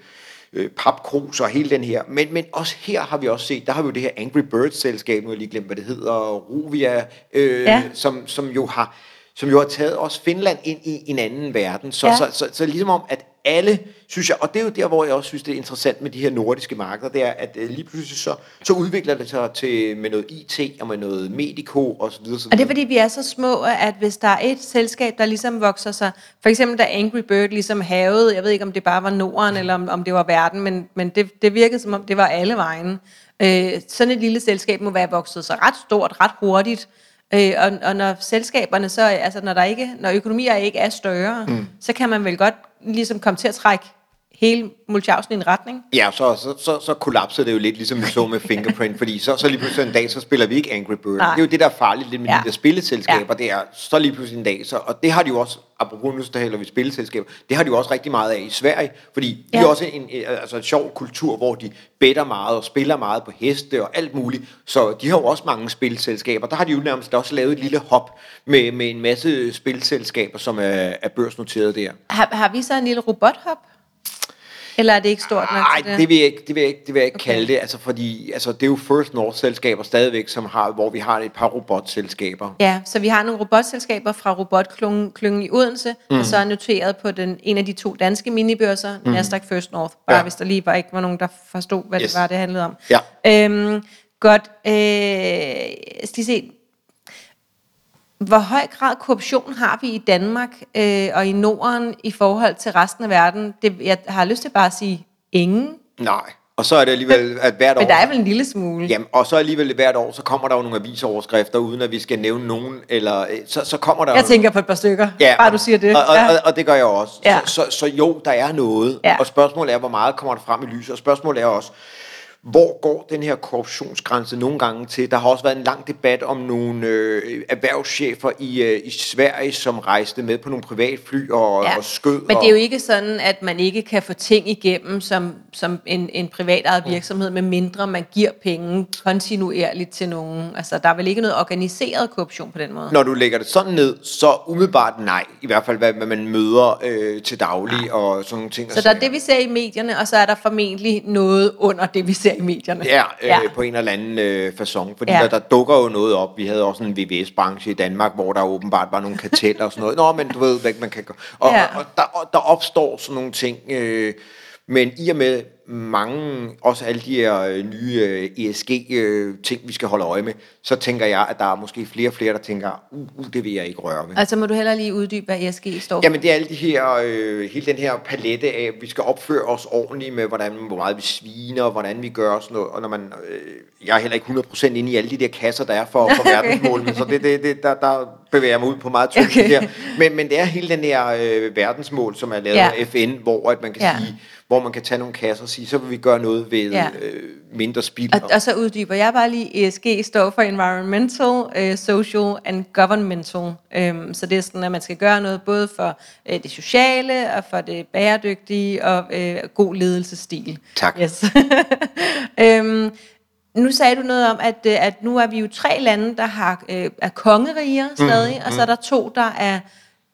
S2: øh, papkrus og hele den her. Men, men også her har vi også set, der har vi jo det her Angry Birds-selskab, nu har jeg lige glemt, hvad det hedder, Rovia, øh, ja. som, som jo har som jo har taget også Finland ind i en anden verden. Så, ja. så, så, så, så ligesom om, at alle, synes jeg, og det er jo der, hvor jeg også synes, det er interessant med de her nordiske markeder, det er, at øh, lige pludselig så, så udvikler det sig til, med noget IT og med noget medico og så videre. Så
S1: og det er fordi, vi er så små, at hvis der er et selskab, der ligesom vokser sig, for eksempel da Angry Bird ligesom havede, jeg ved ikke, om det bare var Norden, eller om, om det var verden, men, men det, det virkede som om, det var alle vejen. Øh, sådan et lille selskab må være vokset sig ret stort, ret hurtigt, Øh, og, og når selskaberne så, altså når, der ikke, når økonomier ikke er større, mm. så kan man vel godt ligesom komme til at trække hele Mulchausen i en retning.
S2: Ja, så, så, så, så kollapsede det jo lidt, ligesom vi så med Fingerprint, fordi så, så lige pludselig en dag, så spiller vi ikke Angry Bird. Nej. Det er jo det, der er farligt lidt med ja. de der spilleselskaber, ja. det er så lige pludselig en dag, så, og det har de jo også, apropos nu taler vi spilleselskaber, det har de jo også rigtig meget af i Sverige, fordi ja. de har også en, altså en sjov kultur, hvor de better meget og spiller meget på heste og alt muligt, så de har jo også mange spilselskaber. Der har de jo nærmest også lavet et lille hop med, med en masse spilselskaber, som er, er børsnoteret der.
S1: Har, har vi så en lille robothop? Eller er det ikke stort nok
S2: Nej, det? det vil jeg ikke, det vil jeg ikke, det vil jeg ikke okay. kalde det. Altså, fordi altså, det er jo First North-selskaber stadigvæk, som har, hvor vi har et par robotselskaber.
S1: Ja, så vi har nogle robotselskaber fra robotklyngen i Odense, mm. og så er noteret på den, en af de to danske minibørser, mm. Nasdaq First North. Bare ja. hvis der lige var ikke var nogen, der forstod, hvad yes. det var, det handlede om.
S2: Ja.
S1: Øhm, godt. Øh, se, hvor høj grad korruption har vi i Danmark øh, og i Norden i forhold til resten af verden? Det, jeg har lyst til bare at sige ingen.
S2: Nej, og så er det alligevel, at hvert år...
S1: Men der er vel en lille smule.
S2: Jamen, og så alligevel hvert år, så kommer der jo nogle avisoverskrifter, uden at vi skal nævne nogen, eller øh, så, så kommer der...
S1: Jeg tænker på et par stykker, ja, bare du siger det.
S2: Og, og, ja. og, og det gør jeg også. Ja. Så, så, så jo, der er noget, ja. og spørgsmålet er, hvor meget kommer der frem i lyset, og spørgsmålet er også, hvor går den her korruptionsgrænse nogle gange til? Der har også været en lang debat om nogle øh, erhvervschefer i, øh, i Sverige, som rejste med på nogle privatfly og, ja. og skød.
S1: Men det er jo ikke sådan, at man ikke kan få ting igennem som, som en, en privatejet virksomhed, med mindre man giver penge kontinuerligt til nogen. Altså, der er vel ikke noget organiseret korruption på den måde?
S2: Når du lægger det sådan ned, så umiddelbart nej. I hvert fald, hvad, hvad man møder øh, til daglig ja. og sådan nogle ting.
S1: Så der er det, vi ser i medierne, og så er der formentlig noget under det, vi ser i medierne.
S2: Ja, øh, ja. på en eller anden øh, façon. Fordi ja. der, der dukker jo noget op. Vi havde også en VVS-branche i Danmark, hvor der åbenbart var nogle karteller og sådan noget. Nå, men du ved, hvad man kan gøre. Og, ja. og, og, der, og der opstår sådan nogle ting. Øh, men i og med mange, også alle de her øh, nye øh, ESG-ting, øh, vi skal holde øje med, så tænker jeg, at der er måske flere og flere, der tænker, uh, uh det vil jeg ikke røre ved.
S1: Altså må du heller lige uddybe, hvad ESG står for?
S2: Jamen det er alle de her, øh, hele den her palette af, at vi skal opføre os ordentligt med, hvordan, hvor meget vi sviner, hvordan vi gør sådan noget. Og når man, øh, jeg er heller ikke 100% inde i alle de der kasser, der er for, for verdensmålene, så det, det, det, der, der bevæger jeg mig ud på meget tydeligt okay. her. Men, men det er hele den her øh, verdensmål, som er lavet ja. af FN, hvor at man kan ja. sige, hvor man kan tage nogle kasser og sige, så vil vi gøre noget ved ja. øh, mindre spild.
S1: Og, og så uddyber jeg bare lige, ESG står for Environmental, øh, Social and Governmental. Øhm, så det er sådan, at man skal gøre noget både for øh, det sociale og for det bæredygtige og øh, god ledelsesstil.
S2: Tak.
S1: Yes. øhm, nu sagde du noget om, at, øh, at nu er vi jo tre lande, der har, øh, er kongeriger stadig, mm, og så er der to, der er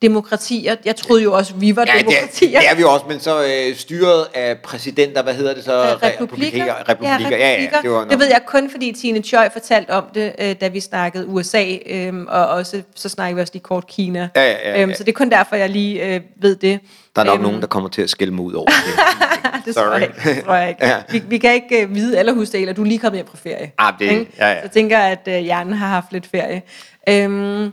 S1: demokratier. Jeg troede jo også, vi var
S2: Ja, det er,
S1: demokratier.
S2: det er vi også, men så øh, styret af præsidenter, hvad hedder det så?
S1: Republikker.
S2: Republikker. republikker. Ja, ja, det var
S1: det ved jeg kun, fordi Tine Choi fortalte om det, øh, da vi snakkede USA, øh, og også så snakkede vi også lige kort Kina.
S2: Ja, ja, ja, ja.
S1: Øhm, så det er kun derfor, jeg lige øh, ved det.
S2: Der er nok
S1: Øhm,
S2: nogen, der kommer til at skælde mig ud over det.
S1: det tror jeg ikke. Det tror jeg ikke.
S2: Ja.
S1: vi, vi kan ikke øh, vide eller huske det, eller du er lige kommet hjem fra ferie.
S2: Ah, det-
S1: Ikke?
S2: ja, ja.
S1: Så jeg tænker, at øh, hjernen har haft lidt ferie. Øhm,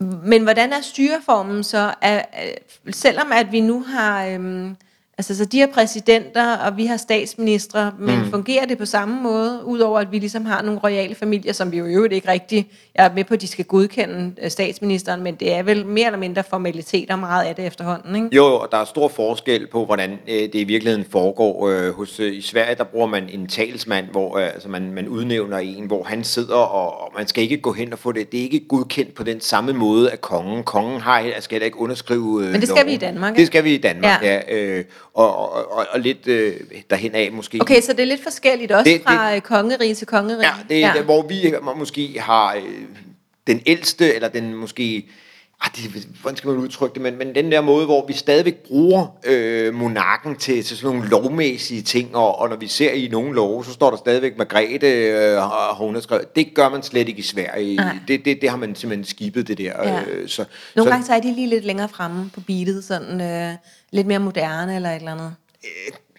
S1: men hvordan er styreformen så? Er, er, selvom at vi nu har... Øh, altså, så de her præsidenter, og vi har statsministre, men mm. fungerer det på samme måde, udover at vi ligesom har nogle royale familier, som vi jo i øvrigt ikke rigtig... Jeg er med på, at de skal godkende øh, statsministeren, men det er vel mere eller mindre formaliteter meget af det efterhånden, ikke?
S2: Jo, og der er stor forskel på, hvordan øh, det i virkeligheden foregår. Øh, hos, øh, I Sverige, der bruger man en talsmand, hvor øh, altså man, man udnævner en, hvor han sidder, og, og man skal ikke gå hen og få det. Det er ikke godkendt på den samme måde af kongen. Kongen har, skal heller ikke underskrive øh,
S1: Men det skal
S2: loven.
S1: vi i Danmark,
S2: Det
S1: ikke?
S2: skal vi i Danmark, ja.
S1: Ja.
S2: ja øh, og, og, og, og lidt øh, derhen af måske.
S1: Okay, så det er lidt forskelligt også
S2: Det-
S1: fra det, kongerige til kongerige.
S2: Ja, det er ja. hvor vi måske har øh, den ældste, eller den måske... Ah, det, hvordan skal man udtrykke det? Men, men den der måde, hvor vi stadigvæk bruger øh, monarken til, til sådan nogle lovmæssige ting, og, og når vi ser i nogle love, så står der stadigvæk Margrethe øh, har har underskrevet. Det gør man slet ikke i Sverige.
S1: Nej.
S2: Det, det, det har man simpelthen skibet, det der.
S1: Ja.
S2: Øh, så,
S1: Nogle
S2: så,
S1: gange så er de lige lidt længere fremme på beatet, sådan øh, lidt mere moderne eller et eller andet.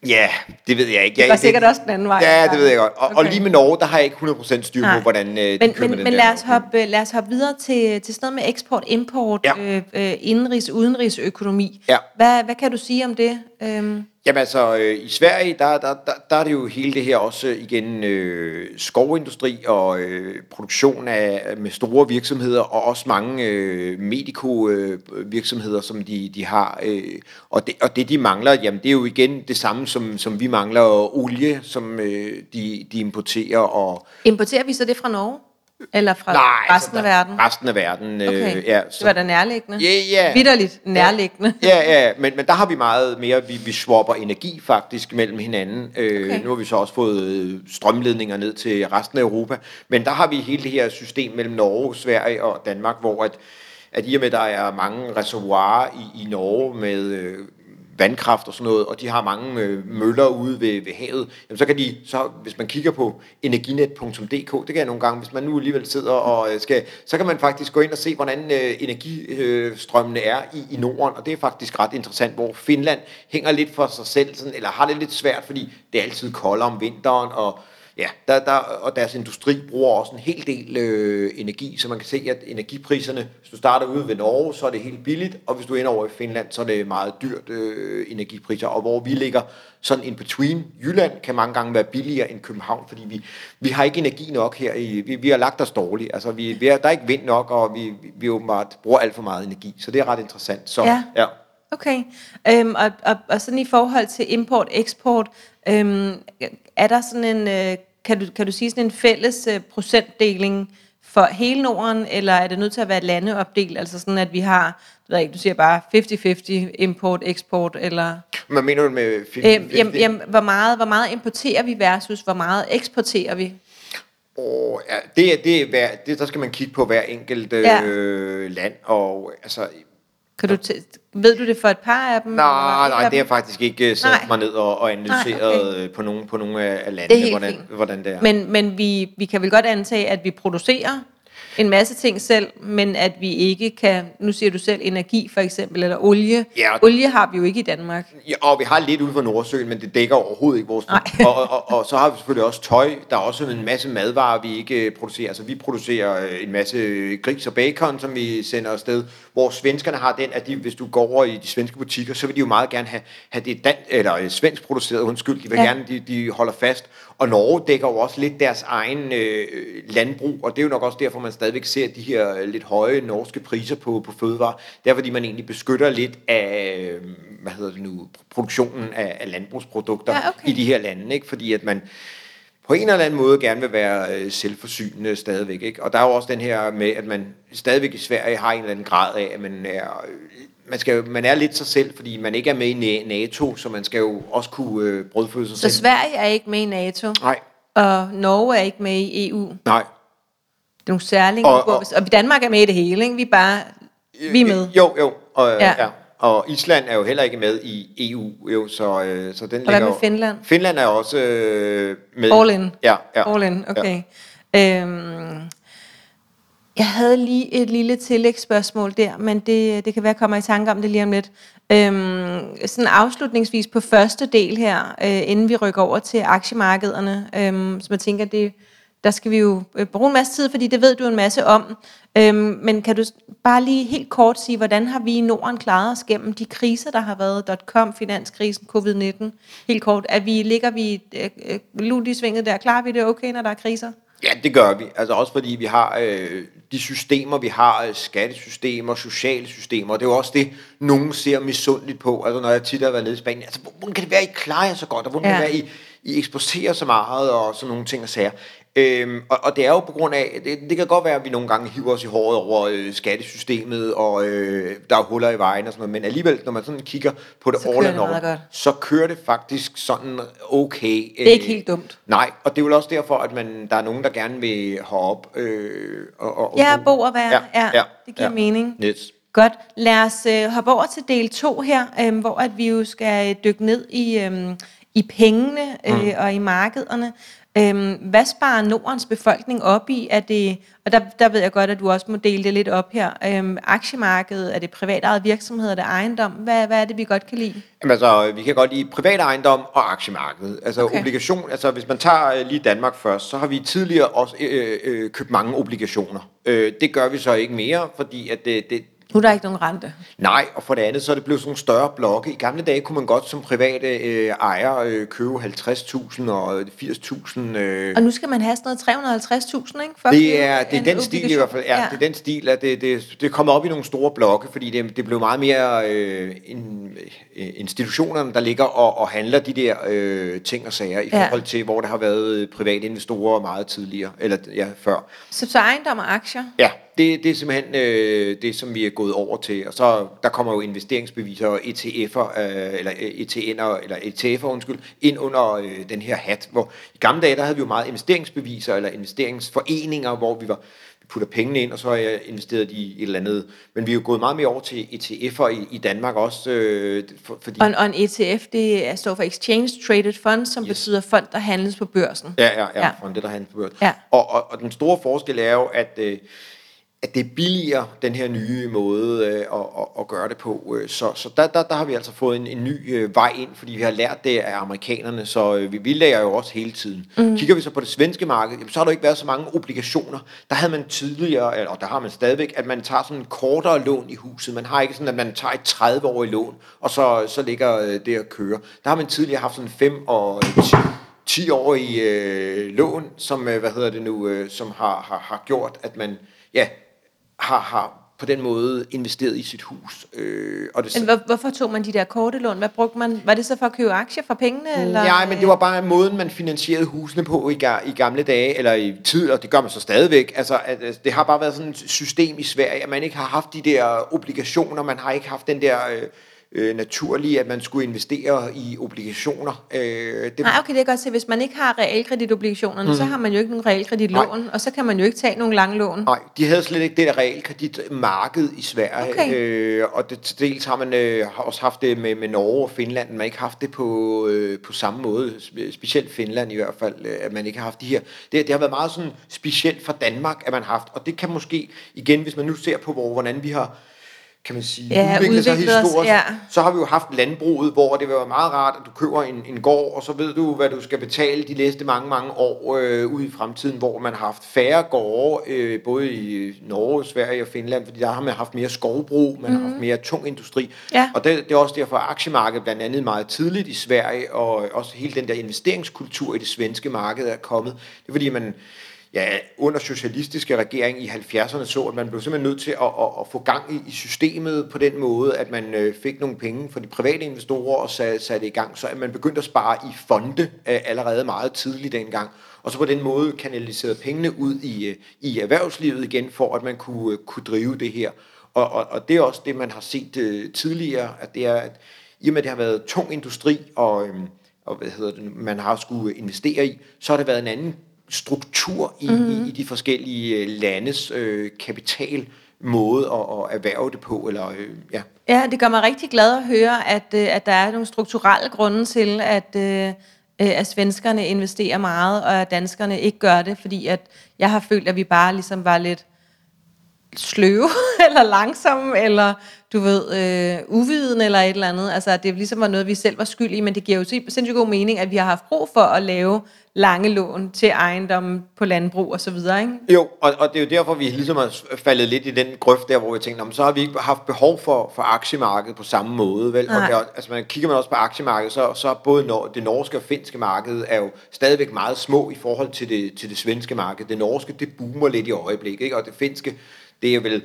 S2: Ja, det ved jeg ikke.
S1: Det
S2: Jeg-
S1: var sikkert også den anden vej.
S2: Ja, det ved jeg godt. Og, okay. og lige med Norge, der har jeg ikke 100% styr på,
S1: Nej.
S2: hvordan øh, de
S1: Men, men,
S2: den
S1: men lad, os hoppe, lad os hoppe videre til, til sådan noget med eksport, import,
S2: Ja.
S1: øh, øh, indenrigs, udenrigsøkonomi.
S2: Ja.
S1: Hvad, hvad kan du sige om det? Øhm,
S2: Jamen altså, øh, i Sverige, der, der, der, der er det jo hele det her også igen øh, skovindustri og øh, produktion af med store virksomheder, og også mange øh, medico øh, som de, de har. Øh, og, det, og det, de mangler, jamen det er jo igen det samme, som, som vi mangler olie, som øh, de, de importerer. Og,
S1: importerer vi så det fra Norge? Eller fra
S2: Nej,
S1: resten af
S2: der-
S1: verden?
S2: Resten af verden.
S1: Okay,
S2: Øh, ja,
S1: det var da nærliggende.
S2: Ja, ja.
S1: Vitterligt nærliggende.
S2: Ja, ja, men, men der har vi meget mere, vi, vi swapper energi faktisk mellem hinanden. Øh,
S1: Okay.
S2: Nu har vi så også fået øh, strømledninger ned til resten af Europa, men der har vi hele det her system mellem Norge, Sverige og Danmark, hvor at, at i og med, der er mange reservoirer i, i Norge med øh, vandkraft og sådan noget, og de har mange øh, møller ude ved, ved havet, jamen så kan de, så, hvis man kigger på energinet.dk, det kan jeg nogle gange, hvis man nu alligevel sidder og øh, skal, så kan man faktisk gå ind og se, hvordan øh, energistrømmene er i, i Norden, og det er faktisk ret interessant, hvor Finland hænger lidt for sig selv, sådan, eller har det lidt svært, fordi det er altid koldere om vinteren, og Ja, der, der, og deres industri bruger også en hel del øh, energi, så man kan se, at energipriserne, hvis du starter ude ved Norge, så er det helt billigt, og hvis du ender over i Finland, så er det meget dyrt øh, energipriser, og hvor vi ligger sådan in between. Jylland kan mange gange være billigere end København, fordi vi, vi har ikke energi nok her, i, vi, vi har lagt os dårligt, altså vi, vi er, der er ikke vind nok, og vi, vi, åbenbart bruger alt for meget energi, så det er ret interessant. Så,
S1: Ja.
S2: ja.
S1: Okay, øhm, og, og, og sådan i forhold til import-eksport, øhm, er der sådan en, øh, kan, du, kan du sige sådan en fælles øh, procentdeling for hele Norden, eller er det nødt til at være landeopdelt, altså sådan at vi har, du ved ikke, du siger bare 50-50 import-eksport, eller
S2: Hvad mener du med...
S1: øhm, jamen, jamen, hvor, meget, hvor meget importerer vi versus hvor meget eksporterer vi?
S2: Og ja, det, er- det, er hver, det, der skal man kigge på hver enkelt øh,
S1: Ja.
S2: land, og altså,
S1: Kan du ved du det for et par af dem?
S2: nej, nej, det er
S1: dem?
S2: faktisk ikke øh, sat
S1: Nej.
S2: mig ned og, og analyseret
S1: Nej,
S2: okay. på nogle, på nogle af af
S1: Det er
S2: landene, hvordan,
S1: fint.
S2: hvordan det er.
S1: Men, men vi, vi kan vel godt antage, at vi producerer en masse ting selv, men at vi ikke kan, nu siger du selv energi for eksempel, eller olie.
S2: Ja.
S1: Olie har vi jo ikke i Danmark.
S2: Ja, og vi har lidt ude for Nordsøen, men det dækker overhovedet ikke vores og, og, og, og så har vi selvfølgelig også tøj. Der er også en masse madvarer, vi ikke øh, producerer. Altså vi producerer øh, en masse gris og bacon, som vi sender afsted. Hvor svenskerne har den, at de, hvis du går over i de svenske butikker, så vil de jo meget gerne have, have det dan, eller øh, svensk produceret, undskyld. De vil
S1: ja.
S2: gerne, de, de holder fast. Og Norge dækker jo også lidt deres egen øh, landbrug, og det er jo nok også derfor, man stadigvæk ser de her øh, lidt høje norske priser på, på fødevarer. Det er fordi, man egentlig beskytter lidt af, øh, hvad hedder det nu, produktionen af, af landbrugsprodukter
S1: Ja, okay.
S2: i de her lande, ikke? fordi at man på en eller anden måde gerne vil være øh, selvforsynende stadigvæk. Ikke? Og der er jo også den her med, at man stadigvæk i Sverige har en eller anden grad af, at man er, man, skal, man er lidt sig selv, fordi man ikke er med i Na- NATO, så man skal jo også kunne øh, brødføde sig
S1: Så
S2: selv.
S1: Sverige er ikke med i NATO,
S2: Nej,
S1: og Norge er ikke med i EU. Det
S2: nej.
S1: er nogle særlige.
S2: Og-
S1: Og,
S2: og-
S1: og Danmark er med i det hele, ikke? Vi er bare Vi er med.
S2: Jo, jo. Og,
S1: Ja.
S2: ja. Og Island er jo heller ikke med i EU, jo, så, øh, så den
S1: Og hvad
S2: ligger
S1: med
S2: jo-
S1: Finland?
S2: Finland er også øh, med.
S1: All in.
S2: Ja, ja.
S1: All in, okay. Ja. Øhm, jeg havde lige et lille tillægsspørgsmål der, men det, det kan være, jeg kommer i tanke om det lige om lidt. Øhm, sådan afslutningsvis på første del her, øh, inden vi rykker over til aktiemarkederne, øhm, som jeg tænker, det, der skal vi jo øh, bruge en masse tid, fordi det ved du en masse om. Øhm, men kan du bare lige helt kort sige, hvordan har vi i Norden klaret os gennem de kriser, der har været, dot-com, finanskrisen, covid-19? Helt kort, at vi, ligger vi øh, øh lut i svinget der? Klarer vi det okay, når der er kriser?
S2: Ja, det gør vi. Altså også fordi vi har øh, de systemer, vi har, øh, skattesystemer, sociale systemer. Det er jo også det, nogen ser misundeligt på. Altså når jeg tit har været nede i Spanien. Altså, hvor- hvordan kan det være, I klarer jer så godt? Og hvordan
S1: Ja.
S2: kan det være, I, I eksporterer så meget og sådan nogle ting og sager? Øhm, og, og det er jo på grund af, det, det kan godt være, at vi nogle gange hiver os i håret over øh, skattesystemet, og øh, der er huller i vejen og sådan noget, men alligevel, når man sådan kigger på det
S1: Så
S2: all
S1: meget godt.
S2: så kører det faktisk sådan okay.
S1: Det er ikke helt dumt.
S2: Nej, og det er vel også derfor, at man, der er nogen, der gerne vil herop. Øh, og, og,
S1: Ja,
S2: og
S1: bo og være. Ja, ja,
S2: ja,
S1: det giver
S2: ja.
S1: mening.
S2: Yes.
S1: Godt. Lad os øh, hoppe over til del 2 her, øh, hvor at vi jo skal øh, dykke ned i, øh, i pengene øh, mm. og i markederne. Øh, hvad sparer Nordens befolkning op i? Er det, og der, der ved jeg godt, at du også må dele det lidt op her. Øh, aktiemarkedet, er det privatejede virksomheder, er det ejendom? Hvad, hvad er det, vi godt kan lide?
S2: Jamen altså, vi kan godt lide privat ejendom og aktiemarkedet. Altså
S1: Okay.
S2: obligation, altså hvis man tager øh, lige Danmark først, så har vi tidligere også øh, øh, købt mange obligationer. Øh, det gør vi så ikke mere, fordi at det, det,
S1: Nu er der ikke nogen rente.
S2: Nej, og for det andet, så er det blevet sådan nogle større blokke. I gamle dage kunne man godt som private øh, ejer øh, købe 50.000 og 80.000. Øh,
S1: Og nu skal man have sådan noget 350.000, ikke? For
S2: Det er, det er
S1: en
S2: den stil i hvert fald. Ja, ja. det er den stil, at det, det, det er kommet op i nogle store blokke, fordi det, det blev meget mere øh, in, øh, institutionerne, der ligger og, og handler de der øh, ting og sager i
S1: Ja.
S2: forhold til, hvor der har været private investorer meget tidligere, eller ja, før.
S1: Så, så ejendom og aktier?
S2: Ja, det, det er simpelthen øh, det, som vi er gået over til. Og så der kommer jo investeringsbeviser og ETF'er, øh, eller øh, ETN'er, eller ETF'er, undskyld, ind under øh, den her hat. Hvor i gamle dage, der havde vi jo meget investeringsbeviser, eller investeringsforeninger, hvor vi var vi putter pengene ind, og så har jeg investeret de i et eller andet. Men vi er jo gået meget mere over til ETF'er i, i Danmark også, øh, for, fordi...
S1: Og en, og en ETF, det er- står for Exchange Traded Fund, som yes. betyder fond, der handles på børsen.
S2: Ja, ja, ja,
S1: Ja.
S2: fra det, der handler på børsen.
S1: Ja.
S2: Og, og, og den store forskel er jo, at, øh, at det er billigere, den her nye måde øh, at, at, at gøre det på. Øh, Så, så der, der, der har vi altså fået en, en ny øh, vej ind, fordi vi har lært det af amerikanerne, så øh, vi, vi lærer jo også hele tiden. Mm. Kigger vi så på det svenske marked, jamen, så har der ikke været så mange obligationer. Der havde man tidligere, eller der har man stadigvæk, at man tager sådan en kortere lån i huset. Man har ikke sådan, at man tager et 30-årigt lån, og så, så ligger øh, det at køre. Der har man tidligere haft sådan 5 og 10 10 år i øh, lån, som, øh, hvad hedder det nu, øh, som har, har, har gjort, at man ja, har, har på den måde investeret i sit hus. Øh, og det,
S1: Men hvor, hvorfor tog man de der korte lån? Hvad brugte man? Var det så for at købe aktier for pengene? Eller?
S2: Ja, men det var bare måden, man finansierede husene på i, i gamle dage, eller i tid, og det gør man så stadigvæk. Altså, at, altså, det har bare været sådan et system i Sverige, at man ikke har haft de der obligationer, man har ikke haft den der øh, øh, naturlige, at man skulle investere i obligationer. Øh, det,
S1: Nej, okay, det er godt se. Hvis man ikke har realkreditobligationerne, mm. så har man jo ikke nogen realkreditlån, og så kan man jo ikke tage nogle lange lån.
S2: Nej, de havde slet ikke det der realkreditmarked i Sverige,
S1: Okay.
S2: øh, og det, til dels har man øh, har også haft det med, med Norge og Finland, men man har ikke haft det på, øh, på samme måde, Spe- specielt Finland i hvert fald, øh, at man ikke har haft de her. Det, det har været meget sådan specielt for Danmark, at man har haft, og det kan måske igen, hvis man nu ser på, hvor, hvordan vi har kan man sige,
S1: Ja,
S2: udviklet sig
S1: os,
S2: historisk,
S1: ja.
S2: så har vi jo haft landbruget, hvor det var meget rart, at du køber en, en gård, og så ved du, hvad du skal betale de næste mange, mange år øh, ud i fremtiden, hvor man har haft færre gårde, øh, både i Norge, Sverige og Finland, fordi der har man haft mere skovbrug, man mm. har haft mere tung industri.
S1: Ja.
S2: Og det, det er også derfor, at aktiemarkedet blandt andet meget tidligt i Sverige, og også hele den der investeringskultur i det svenske marked er kommet. Det er fordi, man ja, under socialistiske regering i 70'erne så, at man blev simpelthen nødt til at, at, at få gang i, i systemet på den måde, at man øh, fik nogle penge fra de private investorer og satte, satte i gang, så at man begyndte at spare i fonde øh, allerede meget tidligt dengang. Og så på den måde kanaliserede pengene ud i, øh, i erhvervslivet igen, for at man kunne, øh, kunne drive det her. Og, og, og det er også det, man har set øh, tidligere, at det er, at i og med, at det har været tung industri, og, øhm, og hvad hedder det, man har skulle investere i, så har det været en anden struktur i, mm-hmm. i, i de forskellige øh, landes øh, kapital måde at, at erhverve det på. Eller, øh, ja.
S1: ja, det gør mig rigtig glad at høre, at, øh, at der er nogle strukturelle grunde til, at, øh, at svenskerne investerer meget, og at danskerne ikke gør det, fordi at jeg har følt, at vi bare ligesom var lidt sløve, eller langsomme, eller du ved, øh, uviden eller et eller andet. Altså, det ligesom var noget, vi selv var skyld i, men det giver jo sindssygt god mening, at vi har haft brug for at lave lange lån til ejendom på landbrug og så videre, ikke?
S2: Jo, og, og det er jo derfor, vi ligesom har faldet lidt i den grøft der, hvor vi tænkte, så har vi ikke haft behov for, for aktiemarkedet på samme måde, vel? Og der, altså, man kigger man også på aktiemarkedet, så, så både nor- det norske og finske marked er jo stadigvæk meget små i forhold til det, til det svenske marked. Det norske, det boomer lidt i øjeblikket, ikke? Og det finske, det er vel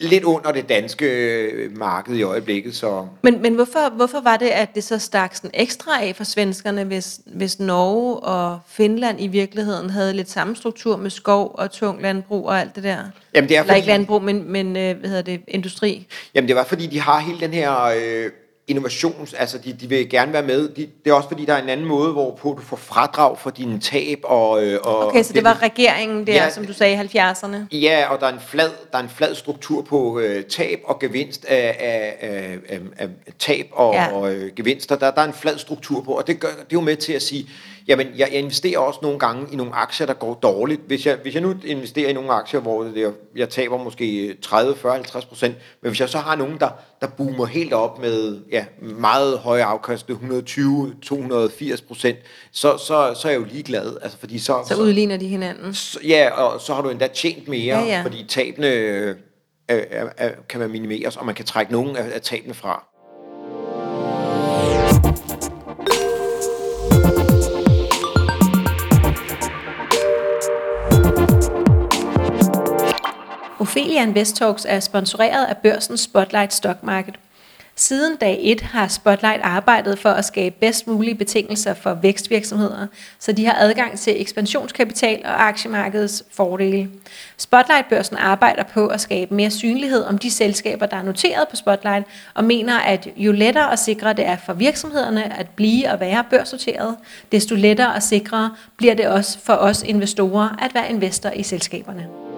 S2: lidt under det danske øh, marked i øjeblikket. Så.
S1: Men, men hvorfor, hvorfor var det, at det så stak sådan ekstra af for svenskerne, hvis, hvis Norge og Finland i virkeligheden havde lidt samme struktur med skov og tung landbrug og alt det der?
S2: Jamen det er
S1: Eller fordi, ikke landbrug, men, men øh, hvad hedder det, industri?
S2: Jamen det var fordi, de har hele den her... Øh, innovations, altså de, de vil gerne være med. De, det er også fordi, der er en anden måde, hvorpå du får fradrag for dine tab. Og, øh, og
S1: okay, så det var regeringen der, ja, som du sagde, i 70'erne?
S2: Ja, og der er en flad, der er en flad struktur på øh, tab og gevinst af, af, af, af, af tab og, ja. og øh, gevinster. Der, der er en flad struktur på, og det, gør, det er jo med til at sige, jamen jeg, jeg investerer også nogle gange i nogle aktier, der går dårligt. Hvis jeg, hvis jeg nu investerer i nogle aktier, hvor det der, jeg taber måske 30, 40, 50 procent, men hvis jeg så har nogen, der, der boomer helt op med ja, meget høje afkast, 120, 280 procent, så, så, så er jeg jo ligeglad. Altså, fordi så,
S1: så udligner de hinanden?
S2: Så, ja, og så har du endda tjent mere, ja, ja. fordi tabene øh, er, er, kan man minimeres, og man kan trække nogen af, af tabene fra.
S1: Ophelia Invest Talks er sponsoreret af børsen Spotlight Stock Market. Siden dag 1 har Spotlight arbejdet for at skabe bedst mulige betingelser for vækstvirksomheder, så de har adgang til ekspansionskapital og aktiemarkedets fordele. Spotlight-børsen arbejder på at skabe mere synlighed om de selskaber, der er noteret på Spotlight, og mener, at jo lettere og sikre det er for virksomhederne at blive og være børsnoteret, desto lettere og sikrere bliver det også for os investorer at være investor i selskaberne.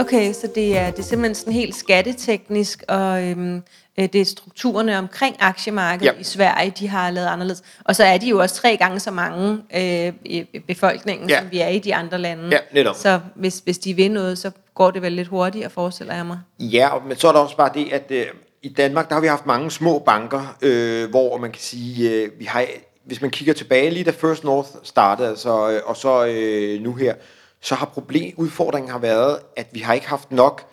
S1: Okay, så det er, det er simpelthen sådan helt skatteteknisk, og øhm, øh, det er strukturerne omkring aktiemarkedet ja. i Sverige, de har lavet anderledes. Og så er de jo også tre gange så mange øh, i befolkningen, ja. som vi er i de andre lande.
S2: Ja, netop.
S1: Så hvis, hvis de vil noget, så går det vel lidt hurtigere, forestiller jeg mig.
S2: Ja, men så er der også bare det, at øh, i Danmark, der har vi haft mange små banker, øh, hvor man kan sige, øh, vi har, hvis man kigger tilbage lige da First North startede, altså, øh, og så øh, nu her, så har problem, udfordringen har været, at vi har ikke haft nok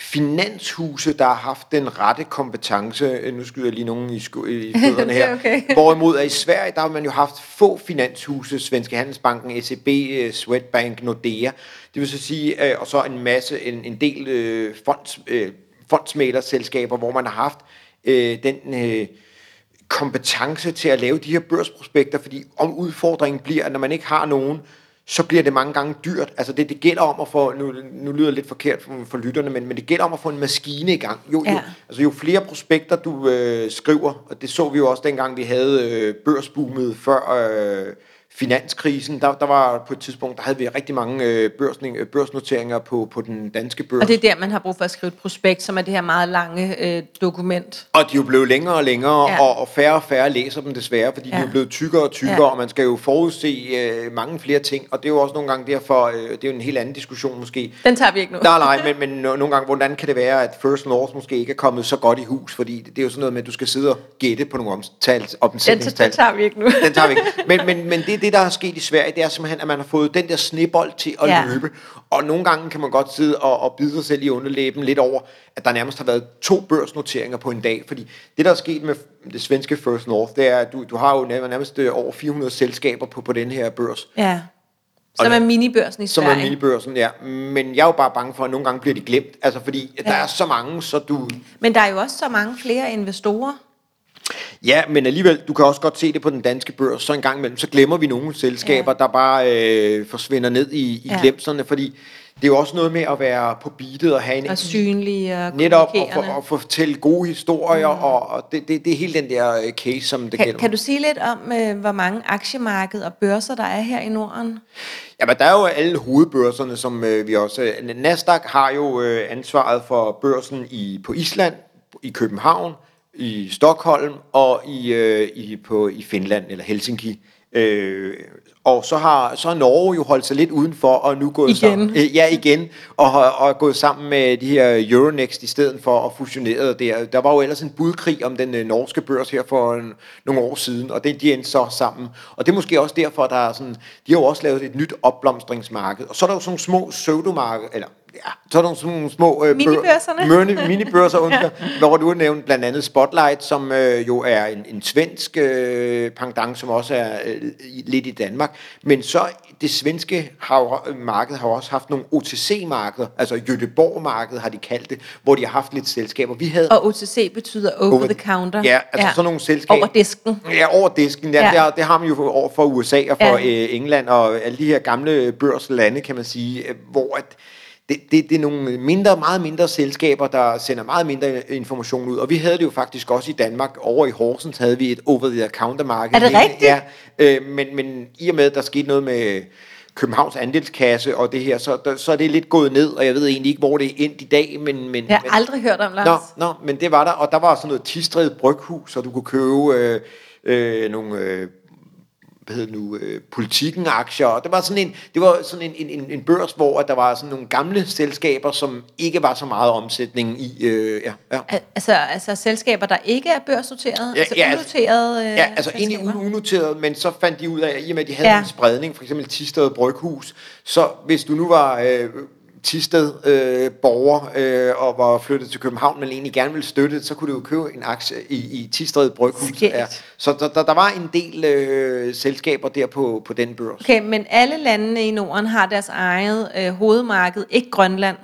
S2: finanshuse, der har haft den rette kompetence. Nu skyder jeg lige nogen i, sku- i her. okay. Hvorimod at i Sverige, der har man jo haft få finanshuse, Svenske Handelsbanken, SEB, øh, Swedbank, Nordea. Det vil så sige, øh, og så en masse, en, en del øh, fonds, øh, fondsmælerselskaber, hvor man har haft øh, den øh, kompetence til at lave de her børsprospekter, fordi om udfordringen bliver, at når man ikke har nogen, så bliver det mange gange dyrt. Altså det, det gælder om at få, nu, nu lyder det lidt forkert for, for lytterne, men, men det gælder om at få en maskine i gang. Jo, ja. jo, altså jo flere prospekter du øh, skriver, og det så vi jo også dengang vi havde øh, børsboomet før øh, finanskrisen, der, der var på et tidspunkt, der havde vi rigtig mange øh, børsning, øh, børsnoteringer på, på den danske børs.
S1: Og det er der, man har brug for at skrive et prospekt, som er det her meget lange øh, dokument.
S2: Og de er jo blevet længere og længere, ja. og, og færre og færre læser dem desværre, fordi ja. de er blevet tykkere og tykkere, ja. og man skal jo forudse øh, mange flere ting, og det er jo også nogle gange derfor, øh, det er jo en helt anden diskussion måske.
S1: Den tager vi ikke nu.
S2: Nej, nej, men, men nogle gange, hvordan kan det være, at First North måske ikke er kommet så godt i hus, fordi det, det er jo sådan noget med, at du skal sidde og gætte på nogle omtal,
S1: omsætningstal. Den, den tager vi ikke nu.
S2: den tager vi ikke. Men, men, men det det, der er sket i Sverige, det er simpelthen, at man har fået den der snebold til at ja. løbe. Og nogle gange kan man godt sidde og, og bide sig selv i underlæben lidt over, at der nærmest har været to børsnoteringer på en dag. Fordi det, der er sket med det svenske First North, det er, at du, du har jo nærmest øh, over 400 selskaber på, på den her børs.
S1: Ja. Som er minibørsen i Sverige.
S2: Som er minibørsen, ja. Men jeg er jo bare bange for, at nogle gange bliver de glemt. Altså fordi, ja. der er så mange, så du...
S1: Men der er jo også så mange flere investorer.
S2: Ja, men alligevel, du kan også godt se det på den danske børs, så en gang imellem, så glemmer vi nogle selskaber, ja. der bare øh, forsvinder ned i, i ja. glemserne, fordi det er jo også noget med at være på beatet og have en...
S1: Og synlig og
S2: Netop for, at fortælle gode historier, mm. og, og det, det, det er hele den der øh, case, som det
S1: kan,
S2: gælder.
S1: Kan du sige lidt om, øh, hvor mange aktiemarkeder og børser, der er her i Norden?
S2: Jamen, der er jo alle hovedbørserne, som øh, vi også... Øh, Nasdaq har jo øh, ansvaret for børsen i på Island, i København, i Stockholm og i, øh, i, på, i Finland, eller Helsinki. Øh, og så har, så har Norge jo holdt sig lidt udenfor, og nu gået
S1: igen.
S2: sammen, øh, ja igen, og har og gået sammen med de her Euronext i stedet for at fusionere der. Der var jo ellers en budkrig om den øh, norske børs her for en, nogle år siden, og det de endte så sammen. Og det er måske også derfor, der er sådan, de har jo også lavet et nyt opblomstringsmarked. Og så er der jo sådan nogle små pseudomarked, eller ja, så der sådan nogle små...
S1: Øh, Minibørserne?
S2: Mørne, minibørser, undskyld, ja. hvor du har nævnt blandt andet Spotlight, som øh, jo er en, en svensk øh, pendant, som også er øh, lidt i Danmark. Men så det svenske har, marked har også haft nogle OTC-markeder, altså Göteborg-markedet har de kaldt det, hvor de har haft lidt selskaber. Vi havde,
S1: og OTC betyder over, over the counter?
S2: Ja, altså ja. sådan nogle selskaber.
S1: Over disken?
S2: Ja, over disken. Ja, ja. Det, det har man jo for, over for USA og for ja. øh, England og alle de her gamle børslande, kan man sige, øh, hvor at det, det, det er nogle mindre, meget mindre selskaber, der sender meget mindre information ud. Og vi havde det jo faktisk også i Danmark. Over i Horsens havde vi et over-the-counter-marked.
S1: Er det rigtigt?
S2: Ja, øh, men, men i og med, at der skete noget med Københavns andelskasse og det her, så, der, så er det lidt gået ned, og jeg ved egentlig ikke, hvor det er endt i dag. Men, men,
S1: jeg har
S2: men,
S1: aldrig hørt om, Lars.
S2: Nå, nå, men det var der, og der var sådan noget tistret bryghus, så du kunne købe øh, øh, nogle... Øh, hvad hedder nu, øh, politikken aktier, og det var sådan en, det var sådan en, en, en børs, hvor der var sådan nogle gamle selskaber, som ikke var så meget omsætning i, øh, ja, ja.
S1: Altså, altså selskaber, der ikke er børsnoteret, ja, altså ja, altså- unoterede
S2: øh, Ja, altså egentlig unoteret, men så fandt de ud af, i og med, at de havde ja. en spredning, for eksempel Tisted Bryghus, så hvis du nu var øh, Tisted øh, borger øh, og var flyttet til København, men egentlig gerne ville støtte så kunne du jo købe en aktie i, i Tisted Bryghus. Ja. Så der, der, der var en del øh, selskaber der på, på den børs.
S1: Okay, men alle landene i Norden har deres eget øh, hovedmarked, ikke Grønland?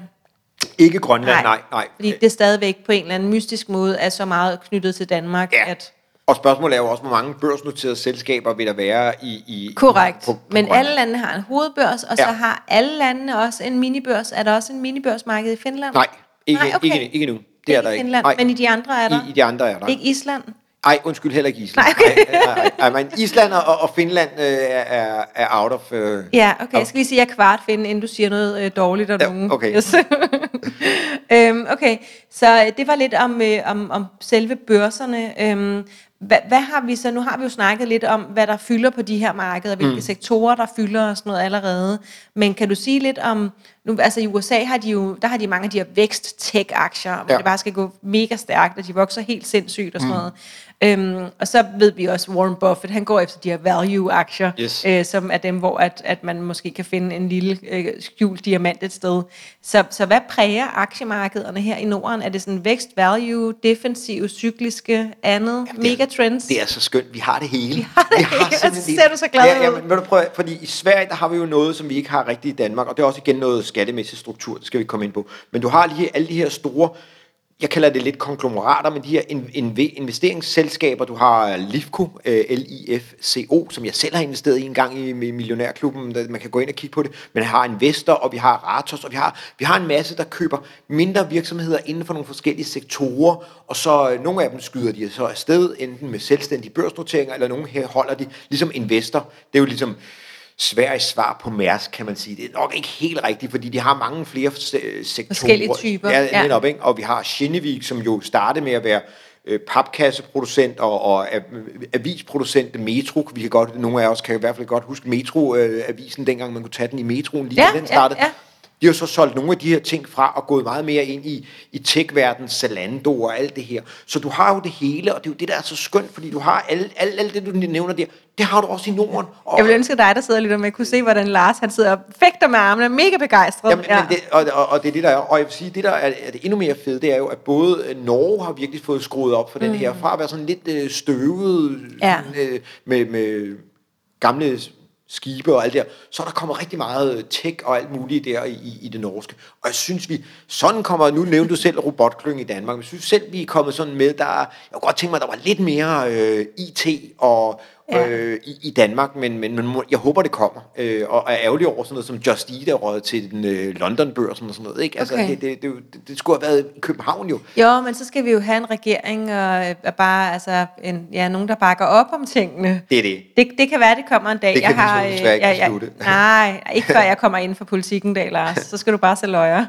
S2: Ikke Grønland, nej. nej, nej.
S1: Fordi det stadigvæk på en eller anden mystisk måde er så meget knyttet til Danmark,
S2: ja.
S1: at...
S2: Og spørgsmålet er jo også, hvor mange børsnoterede selskaber vil der være i... i
S1: Korrekt. På, på Men Grønland. alle lande har en hovedbørs, og ja. så har alle landene også en minibørs. Er der også en minibørsmarked i Finland?
S2: Nej, ikke, Nej, okay. ikke, ikke nu. Det er der ikke.
S1: Finland, Nej. Men i de andre er der?
S2: I, i de andre er der.
S1: Ikke Island?
S2: Nej, undskyld, heller ikke Island.
S1: Nej, okay. nej,
S2: nej, nej, men Island og, og Finland øh, er, er out of... Øh,
S1: ja, okay. Jeg skal lige sige, at jeg kvart finde, inden du siger noget øh, dårligt om ja, nogen.
S2: Okay.
S1: Yes. øhm, okay, så øh, det var lidt om, øh, om, om selve børserne. Øhm, hvad, hvad har vi så? Nu har vi jo snakket lidt om, hvad der fylder på de her markeder, hvilke mm. sektorer der fylder og sådan noget allerede. Men kan du sige lidt om, nu, altså i USA har de jo, der har de mange af de her vækst-tech-aktier, hvor ja. det bare skal gå mega stærkt, og de vokser helt sindssygt og sådan mm. noget. Øhm, og så ved vi også, Warren Buffett, han går efter de her value-aktier,
S2: yes.
S1: øh, som er dem, hvor at, at man måske kan finde en lille øh, skjult diamant et sted. Så, så hvad præger aktiemarkederne her i Norden? Er det sådan vækst, value, defensiv, cykliske, andet, Jamen, megatrends?
S2: Det er så skønt. Vi har det hele.
S1: Vi har det vi har hele. Så ser du så glad ja,
S2: ja, men, vil du prøve, fordi i Sverige, der har vi jo noget, som vi ikke har rigtigt i Danmark, og det er også igen noget skattemæssig struktur, det skal vi komme ind på. Men du har lige alle de her store jeg kalder det lidt konglomerater, men de her investeringsselskaber, du har øh, Lifco, øh, L-I-F-C-O, som jeg selv har investeret i en gang i Millionærklubben, man kan gå ind og kigge på det, men jeg har Investor, og vi har Ratos, og vi har, vi har en masse, der køber mindre virksomheder inden for nogle forskellige sektorer, og så øh, nogle af dem skyder de så afsted, enten med selvstændige børsnoteringer, eller nogle her holder de, ligesom Investor, det er jo ligesom, Sveriges svar på Mærsk, kan man sige. Det er nok ikke helt rigtigt, fordi de har mange flere sektorer.
S1: Forskellige typer.
S2: Ja, ja. Netop, ikke? Og vi har Kinnevik, som jo startede med at være øh, papkasseproducent og, og avisproducent Metro. Vi kan godt, nogle af os kan i hvert fald godt huske Metro-avisen, øh, dengang man kunne tage den i metroen, lige
S1: ja,
S2: da den startede.
S1: Ja, ja.
S2: De har så solgt nogle af de her ting fra og gået meget mere ind i, i tech-verdens Zalando og alt det her. Så du har jo det hele, og det er jo det, der er så skønt, fordi du har alt, alt, alt det, du nævner der, det har du også i Norden.
S1: Og jeg vil ønske dig, der sidder lidt med, kunne se, hvordan Lars han sidder og fægter med armene, mega begejstret.
S2: Jamen, ja. det, og, og, og, det er det, der er. Og jeg vil sige, det der er, er det endnu mere fedt, det er jo, at både Norge har virkelig fået skruet op for mm. den her, fra at være sådan lidt øh, støvet
S1: ja.
S2: øh, med, med gamle skibe og alt det der, så er der kommer rigtig meget øh, tech og alt muligt der i, i det norske. Og jeg synes vi, sådan kommer, nu nævnte du selv robotkløng i Danmark, men jeg synes selv, vi er kommet sådan med, der, jeg kunne godt tænke mig, at der var lidt mere øh, IT og, ja. øh, i, i Danmark, men, men, men jeg håber, det kommer. Øh, og er ærgerlig over sådan noget som Just Eat er til den øh, London-børsen og sådan noget. Ikke? Altså, okay. det, det, det, det, skulle have været i København jo.
S1: Jo, men så skal vi jo have en regering og øh, bare, altså, en, ja, nogen, der bakker op om tingene.
S2: Det er det.
S1: Det, det kan være, det kommer en dag.
S2: Det kan
S1: jeg
S2: har, vi så ikke
S1: jeg,
S2: beslutte.
S1: Nej, ikke før jeg kommer ind for politikken, dag, Lars. Så skal du bare se løjer.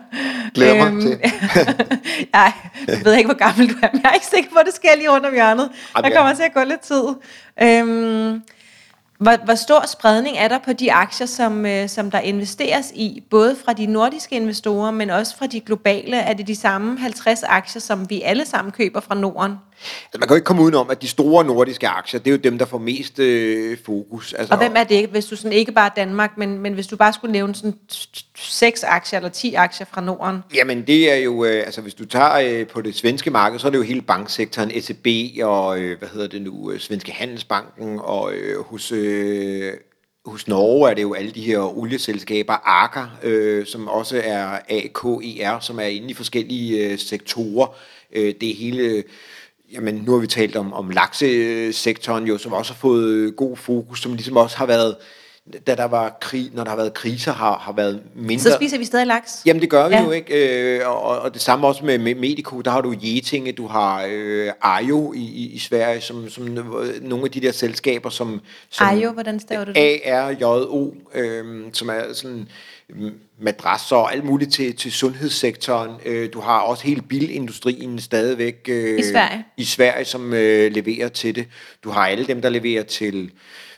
S2: Glæder mig øhm, til.
S1: Nej, jeg ved ikke, hvor gammel du er, men jeg er ikke sikker på, at det sker lige rundt om hjørnet. Der kommer til at gå lidt tid. Øhm, hvor, hvor stor spredning er der på de aktier, som, øh, som der investeres i, både fra de nordiske investorer, men også fra de globale? Er det de samme 50 aktier, som vi alle sammen køber fra Norden?
S2: Altså, man kan jo ikke komme udenom, at de store nordiske aktier, det er jo dem, der får mest øh, fokus. Altså,
S1: og hvem er det, hvis du sådan ikke bare Danmark, men, men hvis du bare skulle nævne sådan seks aktier eller 10 aktier fra Norden?
S2: Jamen det er jo, øh, altså hvis du tager øh, på det svenske marked, så er det jo hele banksektoren, SEB og, øh, hvad hedder det nu, øh, Svenske Handelsbanken, og øh, hos... Øh, hos Norge er det jo alle de her olieselskaber, Aker, øh, som også er AKER, som er inde i forskellige øh, sektorer. Øh, det er hele Jamen, nu har vi talt om, om laksesektoren jo, som også har fået god fokus, som ligesom også har været, da der var krig, når der har været kriser, har, har været mindre...
S1: Så spiser vi stadig laks?
S2: Jamen, det gør vi ja. jo, ikke? Øh, og, og det samme også med, med Medico, der har du Jetinge, du har øh, Ajo i, i, i Sverige, som, som nogle af de der selskaber, som... som
S1: Ajo, hvordan staver du det?
S2: A-R-J-O, øh, som er sådan madrasser og alt muligt til, til sundhedssektoren. Øh, du har også hele bilindustrien stadigvæk
S1: øh, I Sverige,
S2: i Sverige som øh, leverer til det. Du har alle dem, der leverer til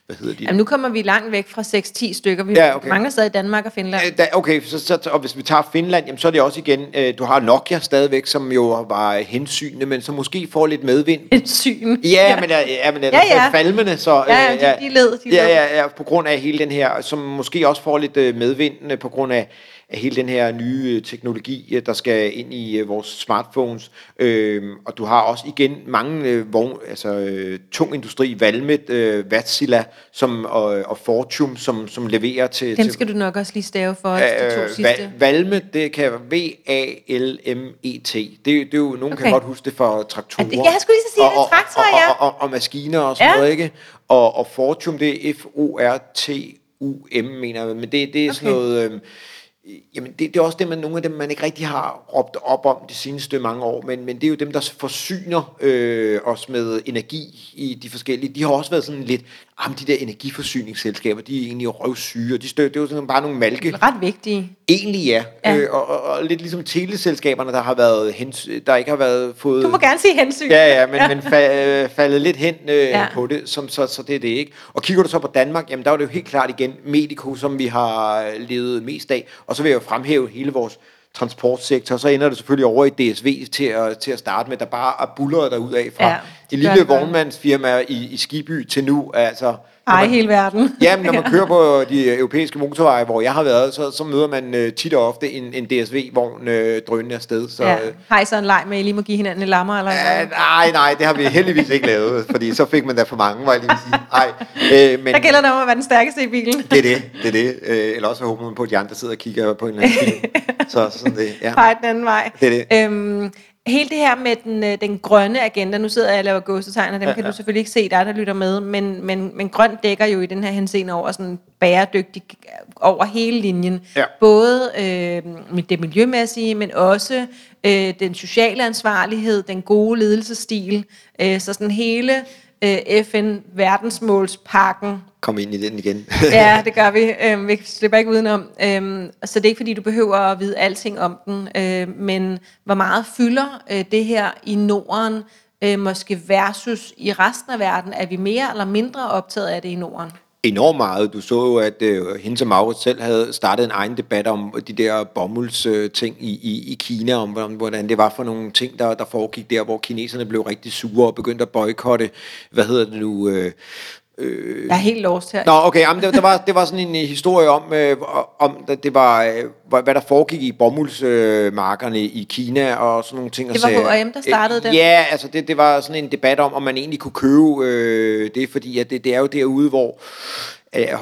S2: hvad hedder de?
S1: Jamen, nu kommer vi langt væk fra 6-10 stykker. Vi ja, okay. mangler stadig i Danmark og Finland.
S2: Øh, da, okay, så, så, og hvis vi tager Finland, jamen, så er det også igen, øh, du har Nokia stadigvæk, som jo var hensynende, men som måske får lidt medvind.
S1: Hensyn?
S2: Ja, ja. men, ja, men ja, ja. falmende, så...
S1: Ja, ja, de, de led. De
S2: ja, ja, ja, på grund af hele den her, som måske også får lidt øh, medvind øh, på grund af af hele den her nye øh, teknologi, øh, der skal ind i øh, vores smartphones. Øh, og du har også igen mange øh, vogn, altså, øh, tung industri, Valmet, øh, Wärtsilä som, og, og Fortum, som, som leverer til...
S1: Dem skal til, du nok også lige stave for os, øh, de to sidste.
S2: Valmet, det kan V-A-L-M-E-T. Det, det er jo, nogen okay. kan godt huske det for traktorer.
S1: Ja, jeg skulle lige sige, og, det traktorer,
S2: ja. Og, og, og, og maskiner og sådan ja. noget, ikke? Og, og Fortum, det er F-O-R-T-U-M, mener jeg. Men det, det er okay. sådan noget... Øh, Jamen, det, det er også det, man, nogle af dem, man ikke rigtig har råbt op om de seneste mange år, men, men det er jo dem, der forsyner øh, os med energi i de forskellige. De har også været sådan lidt, jamen, de der energiforsyningsselskaber, de er egentlig røvsyge, og de støtter, det er jo sådan bare nogle malke.
S1: Ret vigtige.
S2: Egentlig ja, ja. Øh, og, og, og, lidt ligesom teleselskaberne, der har været hens, der ikke har været fået...
S1: Du må gerne sige hensyn.
S2: Ja, ja, men, ja. men fa, øh, faldet lidt hen øh, ja. på det, som, så, så det er det ikke. Og kigger du så på Danmark, jamen der er det jo helt klart igen Medico, som vi har levet mest af, og så vil jeg jo fremhæve hele vores transportsektor, så ender det selvfølgelig over i DSV til at, til at starte med, der bare er bullet derud af fra. Ja, det lille vognmandsfirma i, i Skiby til nu, altså
S1: ej, hele verden.
S2: Jamen, når man kører på de europæiske motorveje, hvor jeg har været, så, så møder man uh, tit og ofte en, en DSV-vogn uh, drønende afsted. Så,
S1: ja. Har I så en leg med, at I lige må give hinanden en lammer? Eller
S2: uh, nej, nej, det har vi heldigvis ikke lavet, fordi så fik man da for mange, var jeg lige sige. Ej,
S1: uh, men, der gælder det om at være den stærkeste i bilen.
S2: det er det, det er det. Uh, eller også håber man på, at de andre sidder og kigger på en eller anden film. så sådan det,
S1: ja. Pege den anden vej.
S2: Det er det.
S1: Øhm, hele det her med den, øh, den grønne agenda, nu sidder jeg og laver gåsetegn, og dem ja, kan ja. du selvfølgelig ikke se, der der lytter med, men, men, men grøn dækker jo i den her henseende over sådan bæredygtig over hele linjen. Ja. Både øh, det miljømæssige, men også øh, den sociale ansvarlighed, den gode ledelsesstil, øh, så sådan hele øh, FN-verdensmålspakken.
S2: Kom ind i den igen.
S1: ja, det gør vi. Øh, vi slipper ikke udenom. Øh, så det er ikke fordi, du behøver at vide alting om den, øh, men hvor meget fylder øh, det her i Norden, øh, måske versus i resten af verden? Er vi mere eller mindre optaget af det i Norden?
S2: enormt meget. Du så jo, at øh, hende som Maurits selv havde startet en egen debat om de der bomuldsting øh, i, i, i Kina, om hvordan det var for nogle ting, der, der foregik der, hvor kineserne blev rigtig sure og begyndte at boykotte, hvad hedder det nu, øh,
S1: Øh... Jeg er helt lost her.
S2: Nå, okay, jamen, det, det, var, det var sådan en øh, historie om, øh, om det var, øh, hvad der foregik i bomuldsmarkerne øh, i Kina og sådan nogle ting.
S1: Det var H&M, der startede
S2: øh,
S1: det?
S2: Ja, altså det, det var sådan en debat om, om man egentlig kunne købe øh, det, fordi at det, det er jo derude, hvor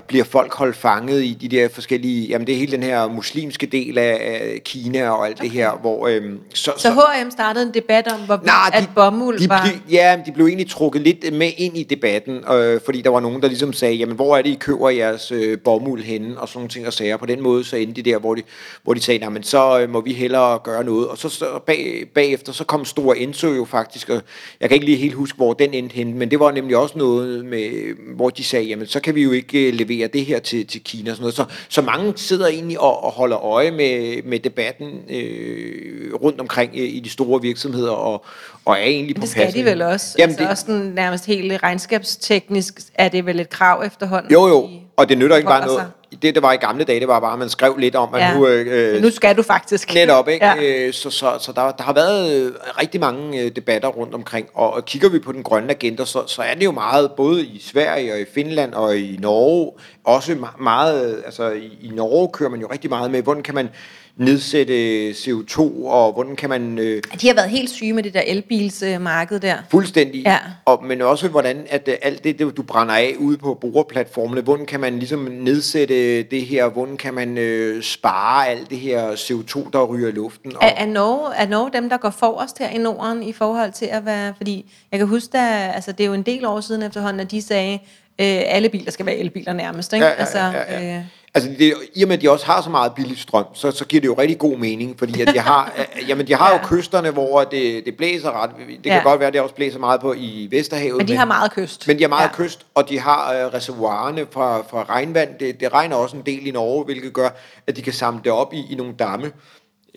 S2: bliver folk holdt fanget i de der forskellige, jamen det er hele den her muslimske del af Kina og alt okay. det her, hvor... Øhm,
S1: så, så, så H&M startede en debat om, hvor nej, at bomuld
S2: de,
S1: var...
S2: De, ja, de blev egentlig trukket lidt med ind i debatten, øh, fordi der var nogen, der ligesom sagde, jamen hvor er det, I køber jeres øh, bomuld henne, og sådan nogle ting og sager. På den måde så endte de der, hvor de, hvor de sagde, men så øh, må vi hellere gøre noget. Og så, så bag, bagefter, så kom Store Enso jo faktisk, og jeg kan ikke lige helt huske, hvor den endte henne, men det var nemlig også noget, med, hvor de sagde, jamen så kan vi jo ikke øh, levere det her til, til Kina. Og sådan noget. Så, så mange sidder egentlig og, og holder øje med, med debatten øh, rundt omkring øh, i de store virksomheder, og, og er egentlig på
S1: Det skal de vel også. Jamen, altså det, også sådan, nærmest helt regnskabsteknisk er det vel et krav efterhånden.
S2: Jo, jo, og det nytter ikke bare noget. Det, der var i gamle dage, det var bare, at man skrev lidt om, at ja. nu...
S1: Øh, nu skal du faktisk.
S2: Netop, ikke? Ja. Øh, så så, så der, der har været øh, rigtig mange øh, debatter rundt omkring, og, og kigger vi på den grønne agenda, så, så er det jo meget, både i Sverige og i Finland og i Norge, også meget, altså i, i Norge kører man jo rigtig meget med, hvordan kan man nedsætte CO2, og hvordan kan man... Øh,
S1: de har været helt syge med det der elbilsmarked der.
S2: Fuldstændig. Ja. Og, men også hvordan, at øh, alt det, du brænder af ude på brugerplatformene, hvordan kan man ligesom nedsætte det her, hvordan kan man øh, spare alt det her CO2, der ryger i luften.
S1: Og er, er, Norge, er Norge dem, der går forrest her i Norden i forhold til at være... Fordi jeg kan huske, at altså, det er jo en del år siden efterhånden, at de sagde, øh, alle biler skal være elbiler nærmest. Ikke?
S2: Ja, ja,
S1: altså,
S2: ja, ja. Øh, Altså, det, i og med, at de også har så meget billig strøm, så, så giver det jo rigtig god mening, fordi at de har, jamen, de har ja. jo kysterne, hvor det, det blæser ret. Det kan ja. godt være, at det også blæser meget på i Vesterhavet.
S1: Men de men, har meget kyst.
S2: Men de har meget ja. kyst, og de har uh, reservoirerne fra, fra regnvand. Det, det regner også en del i Norge, hvilket gør, at de kan samle det op i, i nogle damme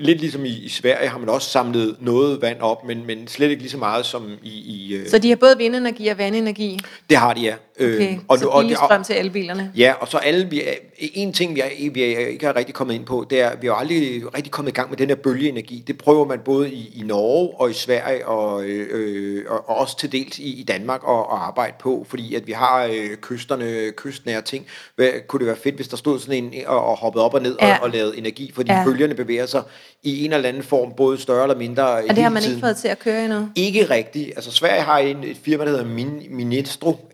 S2: lidt ligesom i, i Sverige har man også samlet noget vand op, men, men slet ikke lige så meget som i... i
S1: øh... Så de har både vindenergi og vandenergi?
S2: Det har de, ja.
S1: Øh, okay, og, så billig strøm til elbilerne?
S2: Ja, og så alle... Vi er, en ting, vi, er, vi er, ikke har rigtig kommet ind på, det er, vi har aldrig rigtig kommet i gang med den her bølgeenergi. Det prøver man både i, i Norge og i Sverige, og, øh, og, og også til dels i, i Danmark at, at arbejde på, fordi at vi har øh, kysterne, kystnære ting. Hvad, kunne det være fedt, hvis der stod sådan en og, og hoppede op og ned ja. og, og lavede energi, fordi ja. bølgerne bevæger sig i en eller anden form, både større eller mindre.
S1: Og det har man tiden. ikke fået til at køre endnu?
S2: Ikke rigtigt. Altså Sverige har en, et firma, der hedder Min, Minestro,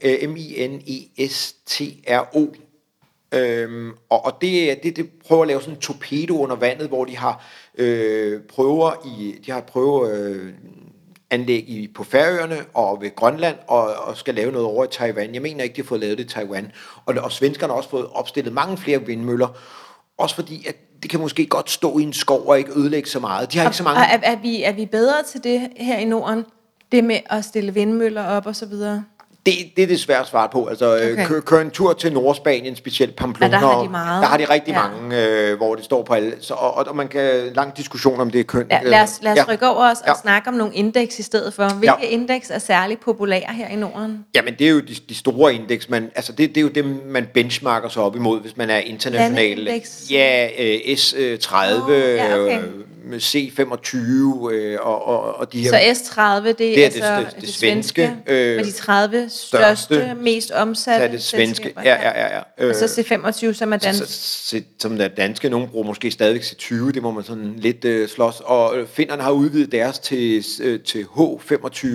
S2: M-I-N-E-S-T-R-O, Øhm, og, og det, det, det prøver at lave sådan en torpedo under vandet, hvor de har øh, prøver i, de har prøve øh, anlæg i, på Færøerne og ved Grønland, og, og skal lave noget over i Taiwan. Jeg mener ikke, de har fået lavet det i Taiwan. Og, og svenskerne har også fået opstillet mange flere vindmøller, også fordi, at det kan måske godt stå i en skov og ikke ødelægge så meget. De har og, ikke så mange...
S1: Er, er, vi, er vi bedre til det her i Norden? Det med at stille vindmøller op og så videre?
S2: Det, det er det svært svar på. Altså, øh, okay. kør, kør en tur til Nordspanien, specielt Pamplona.
S1: Ja, der har de meget.
S2: Der har de rigtig ja. mange, øh, hvor det står på alle. Så, og, og man kan lang diskussion om det er køn.
S1: Ja, lad os, lad os ja. rykke over os og ja. snakke om nogle indeks i stedet for. Hvilke ja. indeks er særligt populære her i Norden?
S2: Jamen, det er jo de, de store indeks. Man, altså, det, det er jo dem, man benchmarker sig op imod, hvis man er international. Ja, øh, S30, oh, ja, okay. øh, C25 øh, og, og, og de her...
S1: Så S30, det, det er altså det, det, det, det svenske, svenske øh, med de 30 største, største mest omsatte
S2: det svenske, ja, ja, ja. ja.
S1: Øh, og så C25, som er dansk. Så,
S2: så, som er danske, nogen bruger måske stadigvæk C20, det må man sådan lidt øh, slås. Og øh, finnerne har udvidet deres til, øh, til H25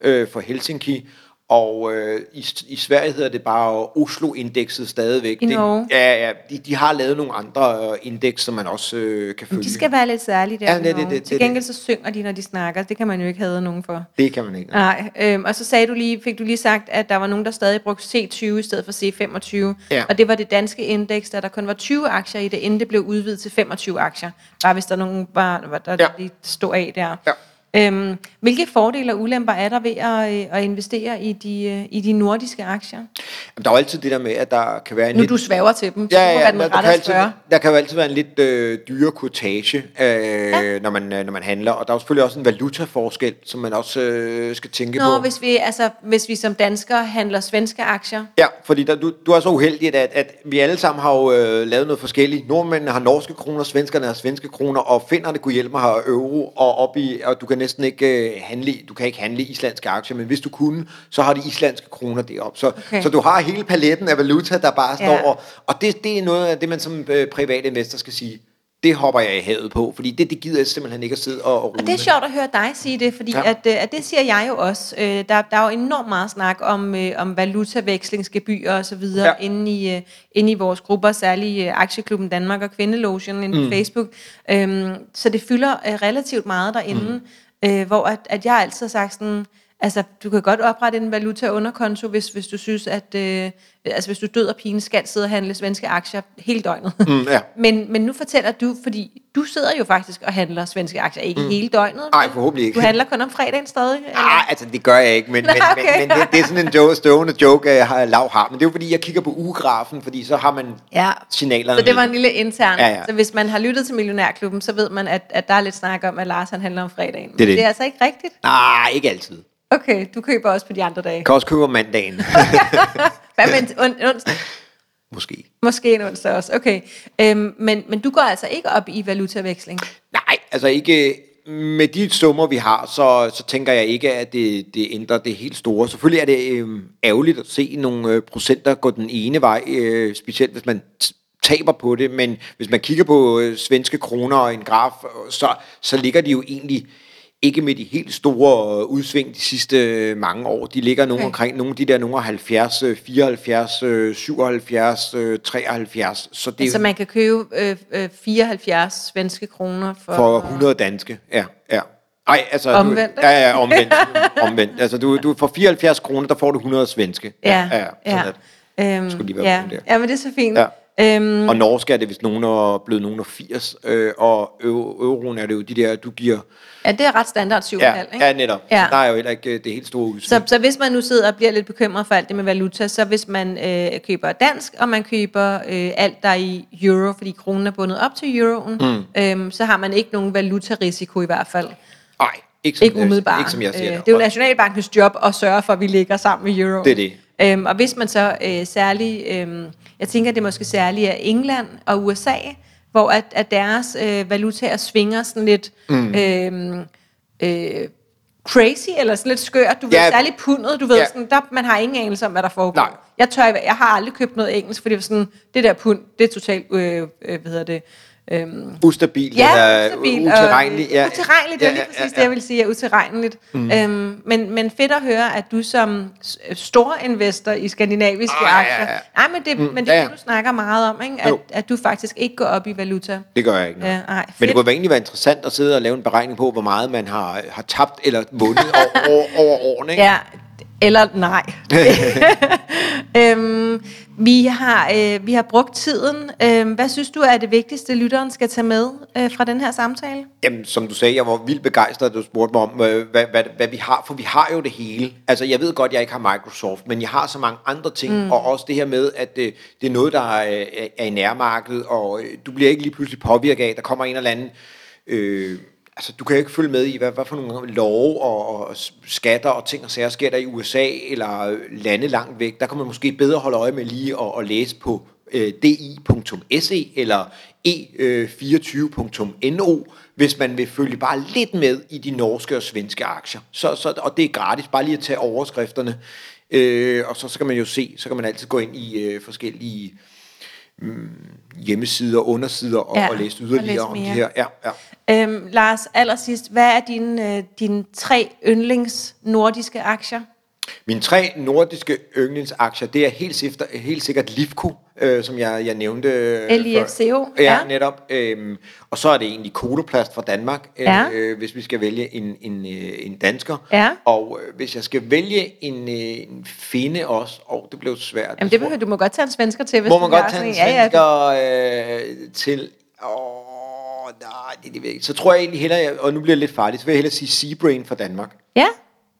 S2: øh, for Helsinki, og øh, i, i Sverige hedder det bare Oslo-indekset stadigvæk.
S1: I Norge?
S2: Det, ja, ja de, de har lavet nogle andre øh, indeks, som man også øh, kan følge.
S1: Men de skal være lidt særlige der. Ja, det, det, det, Til gengæld så synger de, når de snakker. Det kan man jo ikke have nogen for.
S2: Det kan man ikke.
S1: Nej. Øhm, og så sagde du lige, fik du lige sagt, at der var nogen, der stadig brugte C20 i stedet for C25. Ja. Og det var det danske indeks, der der kun var 20 aktier i det, inden det blev udvidet til 25 aktier. Bare hvis der nogen var, der ja. lige stod af der. Ja. Øhm, hvilke fordele og ulemper er der ved at, øh, at investere i de, øh, i de nordiske aktier?
S2: Jamen, der er jo altid det der med, at der kan være en
S1: Nu
S2: lidt...
S1: du svæver til dem, så
S2: ja, ja, der, der, kan altid, der kan jo altid være en lidt øh, dyre kortage, øh, ja. når, man, øh, når man handler. Og der er jo selvfølgelig også en valutaforskel, som man også øh, skal tænke
S1: Nå,
S2: på.
S1: Hvis vi, altså, hvis vi som danskere handler svenske aktier?
S2: Ja, fordi der, du, du er så uheldig, at, at vi alle sammen har jo øh, lavet noget forskelligt. Nordmændene har norske kroner, svenskerne har svenske kroner, og finnerne kunne hjælpe mig har euro, og, op i, og du kan næsten ikke øh, handle, du kan ikke handle islandske aktier, men hvis du kunne, så har de islandske kroner deroppe. Så, okay. så du har hele paletten af valuta, der bare står, ja. og, og det, det er noget af det, man som øh, privat investor skal sige, det hopper jeg i havet på, fordi det, det gider jeg simpelthen ikke at sidde og, og
S1: Og det er sjovt at høre dig sige det, fordi
S2: Ja.
S1: at, øh, at det siger jeg jo også. Øh, Der, der er jo enormt meget snak om, øh, om valutavekslingsgebyrer og så videre
S2: Ja.
S1: inde, i, øh, inde i vores grupper, særligt Aktieklubben Danmark og Kvindelotion inde på Facebook. Øhm, så det fylder øh, relativt meget derinde, mm øh, hvor at, at jeg altid har sagt sådan, altså du kan godt oprette en valuta underkonto, hvis, hvis du synes, at øh, altså, hvis du død og pine skal sidde og handle svenske aktier hele døgnet.
S2: Mm, ja.
S1: Men, men nu fortæller du, fordi du sidder jo faktisk og handler svenske aktier, ikke mm. hele døgnet.
S2: Nej, forhåbentlig ikke.
S1: Du handler kun om fredagen stadig?
S2: Nej, altså det gør jeg ikke, men,
S1: Nå,
S2: men,
S1: okay.
S2: men, men det, det er sådan en joke, stående joke, jeg har lav har. Men det er jo fordi, jeg kigger på ugegrafen, fordi så har man
S1: Ja.
S2: signalerne
S1: Så det var en lille intern.
S2: Ja, ja.
S1: Så hvis man har lyttet til Millionærklubben, så ved man, at, at der er lidt snak om, at Lars han handler om fredagen.
S2: Det er det.
S1: det er altså ikke rigtigt?
S2: Nej, ikke altid.
S1: Okay, du køber også på de andre dage.
S2: Jeg kan også købe om mandagen.
S1: Hvad med en on- onsdag?
S2: Måske.
S1: Måske en onsdag også. Okay. Øhm, men, men du går altså ikke op i valutaveksling?
S2: Nej, altså ikke med de summer, vi har, så, så tænker jeg ikke, at det, det ændrer det helt store. Selvfølgelig er det øh, ærgerligt at se nogle øh, procenter gå den ene vej, øh, specielt hvis man taber på det, men hvis man kigger på øh, svenske kroner og en graf, øh, så, så ligger de jo egentlig ikke med de helt store øh, udsving de sidste øh, mange år. De ligger nogle
S1: Okay.
S2: omkring nogle af de der nogle af 70, øh, 74, øh, 77, øh, 73. Så det
S1: Altså man kan købe øh, øh, 74 svenske kroner for...
S2: for 100 danske, ja, ja. Ej, altså...
S1: Omvendt,
S2: Du, ja, ja, omvendt. omvendt. Altså, du, du, for 74 kroner, der får du 100 svenske.
S1: Ja,
S2: ja.
S1: Øhm, ja.
S2: den der.
S1: ja, men det er så fint.
S2: Ja.
S1: Øhm,
S2: Og norsk er det, hvis nogen er blevet nogen af 80, øh, og euro, euroen er det jo de der, du giver...
S1: ja, det er ret standard 7,5,
S2: Ja,
S1: ikke?
S2: ja netop.
S1: Ja.
S2: Der er jo heller ikke øh, det helt store udsving.
S1: Så, så hvis man nu sidder og bliver lidt bekymret for alt det med valuta, så hvis man øh, køber dansk, og man køber øh, alt der er i euro, fordi kronen er bundet op til euroen, mm. øhm, så har man ikke nogen valutarisiko i hvert fald.
S2: Nej, ikke som,
S1: Ikke umiddelbart.
S2: ikke som jeg ser
S1: Øh,
S2: det.
S1: er jo Nationalbankens job at sørge for, at vi ligger sammen med euro.
S2: Det er det.
S1: Øhm, og hvis man så øh, særligt, øh, jeg tænker, det er måske særligt af England og USA, hvor at, at deres øh, valutaer svinger sådan lidt mm. øh, øh, crazy, eller sådan lidt skørt. Du ved,
S2: Ja.
S1: særligt pundet, du ved,
S2: Ja.
S1: sådan, der, man har ingen anelse om, hvad der foregår.
S2: Nej.
S1: Jeg, tør, jeg har aldrig købt noget engelsk, fordi det sådan, det der pund, det er totalt, øh, øh, hvad hedder det, øh,
S2: Ustabil,
S1: Ja,
S2: eller
S1: ustabil.
S2: utilregnelig.
S1: Og,
S2: Ja,
S1: utilregneligt, det er
S2: ja,
S1: lige
S2: ja,
S1: præcis
S2: ja,
S1: det, jeg vil sige, er utilregneligt. Mm. Øhm, men, men fedt at høre, at du som s- stor investor i skandinaviske
S2: Ah, ja, ja,
S1: aktier,
S2: ja.
S1: nej, men det, mm, men det
S2: ja, ja.
S1: du snakker meget om, ikke? At,
S2: Jo.
S1: at du faktisk ikke går op i valuta.
S2: Det gør jeg ikke. nej.
S1: Ja, ej,
S2: Men
S1: fedt.
S2: det kunne egentlig være interessant at sidde og lave en beregning på, hvor meget man har, har tabt eller vundet over, over, over årene. Ikke?
S1: Ja, eller nej. øhm, vi, har, øh, vi har brugt tiden. Øhm, hvad synes du er det vigtigste, lytteren skal tage med øh, fra den her samtale?
S2: Jamen, som du sagde, jeg var vildt begejstret, da du spurgte mig om, øh, hvad, hvad, hvad vi har, for vi har jo det hele. Altså, jeg ved godt, jeg ikke har Microsoft, men jeg har så mange andre ting, mm. og også det her med, at øh, det er noget, der er, er i nærmarkedet, og øh, du bliver ikke lige pludselig påvirket af, der kommer en eller anden... Øh, altså, du kan jo ikke følge med i, hvad, hvad for nogle love og, og skatter og ting og sager sker der i USA, eller lande langt væk. Der kan man måske bedre holde øje med lige at, at læse på øh, di.se eller øh, e24.no, hvis man vil følge bare lidt med i de norske og svenske aktier. Så, så, og det er gratis, bare lige at tage overskrifterne. Øh, og så, så kan man jo se, så kan man altid gå ind i øh, forskellige mm, hjemmesider, undersider og,
S1: Ja,
S2: og læse
S1: og
S2: yderligere
S1: læse
S2: om de
S1: mere.
S2: her. Ja, ja.
S1: Øhm, Lars, allersidst, hvad er dine, øh, dine tre yndlings nordiske aktier?
S2: Mine tre nordiske yndlingsaktier, det er helt, sifter, helt sikkert Lifco, øh, som jeg, jeg nævnte. øh,
S1: LIFCO.
S2: Ja,
S1: ja.
S2: netop. Øhm, og så er det egentlig Kodoplast fra Danmark, øh,
S1: Ja.
S2: øh, hvis vi skal vælge en, en, øh, en dansker.
S1: Ja.
S2: Og øh, hvis jeg skal vælge en, øh, en finde også, og det blev svært.
S1: Jamen, det behøver, du må godt tage en svensker til, hvis
S2: Må
S1: du
S2: man
S1: har
S2: godt tage en
S1: en. Ja,
S2: svensker øh, til... Åh, nej, det, det ved jeg ikke. Så tror jeg egentlig hellere, og nu bliver det lidt farligt, så vil jeg hellere sige Seabrain fra Danmark.
S1: ja. ja,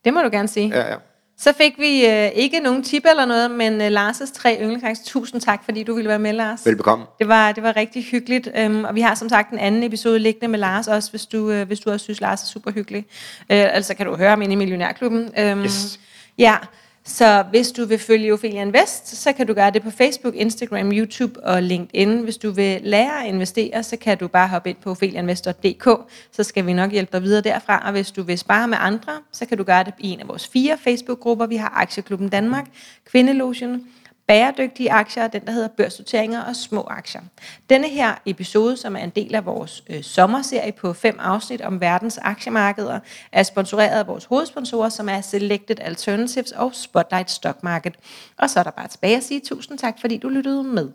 S1: det må du gerne sige.
S2: Ja, ja.
S1: Så fik vi øh, ikke nogen tip eller noget, men øh, Lars' tre yndlingsaktier. Tusind tak, fordi du ville være med, Lars.
S2: Velbekomme.
S1: Det var, det var rigtig hyggeligt, øhm, og vi har som sagt en anden episode liggende med Lars også, hvis du, øh, hvis du også synes, Lars er super hyggelig. Øh, altså kan du høre ham inde i Millionærklubben. Øhm,
S2: Yes.
S1: Ja, så hvis du vil følge Ophelia Invest, så kan du gøre det på Facebook, Instagram, YouTube og LinkedIn. Hvis du vil lære at investere, så kan du bare hoppe ind på opheliainvestor.dk, så skal vi nok hjælpe dig videre derfra. Og hvis du vil spare med andre, så kan du gøre det i en af vores fire Facebook-grupper. Vi har Aktieklubben Danmark, Kvindelogen, bæredygtige aktier og den, der hedder børsnoteringer og små aktier. Denne her episode, som er en del af vores øh, sommerserie på fem afsnit om verdens aktiemarkeder, er sponsoreret af vores hovedsponsorer, som er Selected Alternatives og Spotlight Stock Market. Og så er der bare tilbage at sige tusind tak, fordi du lyttede med.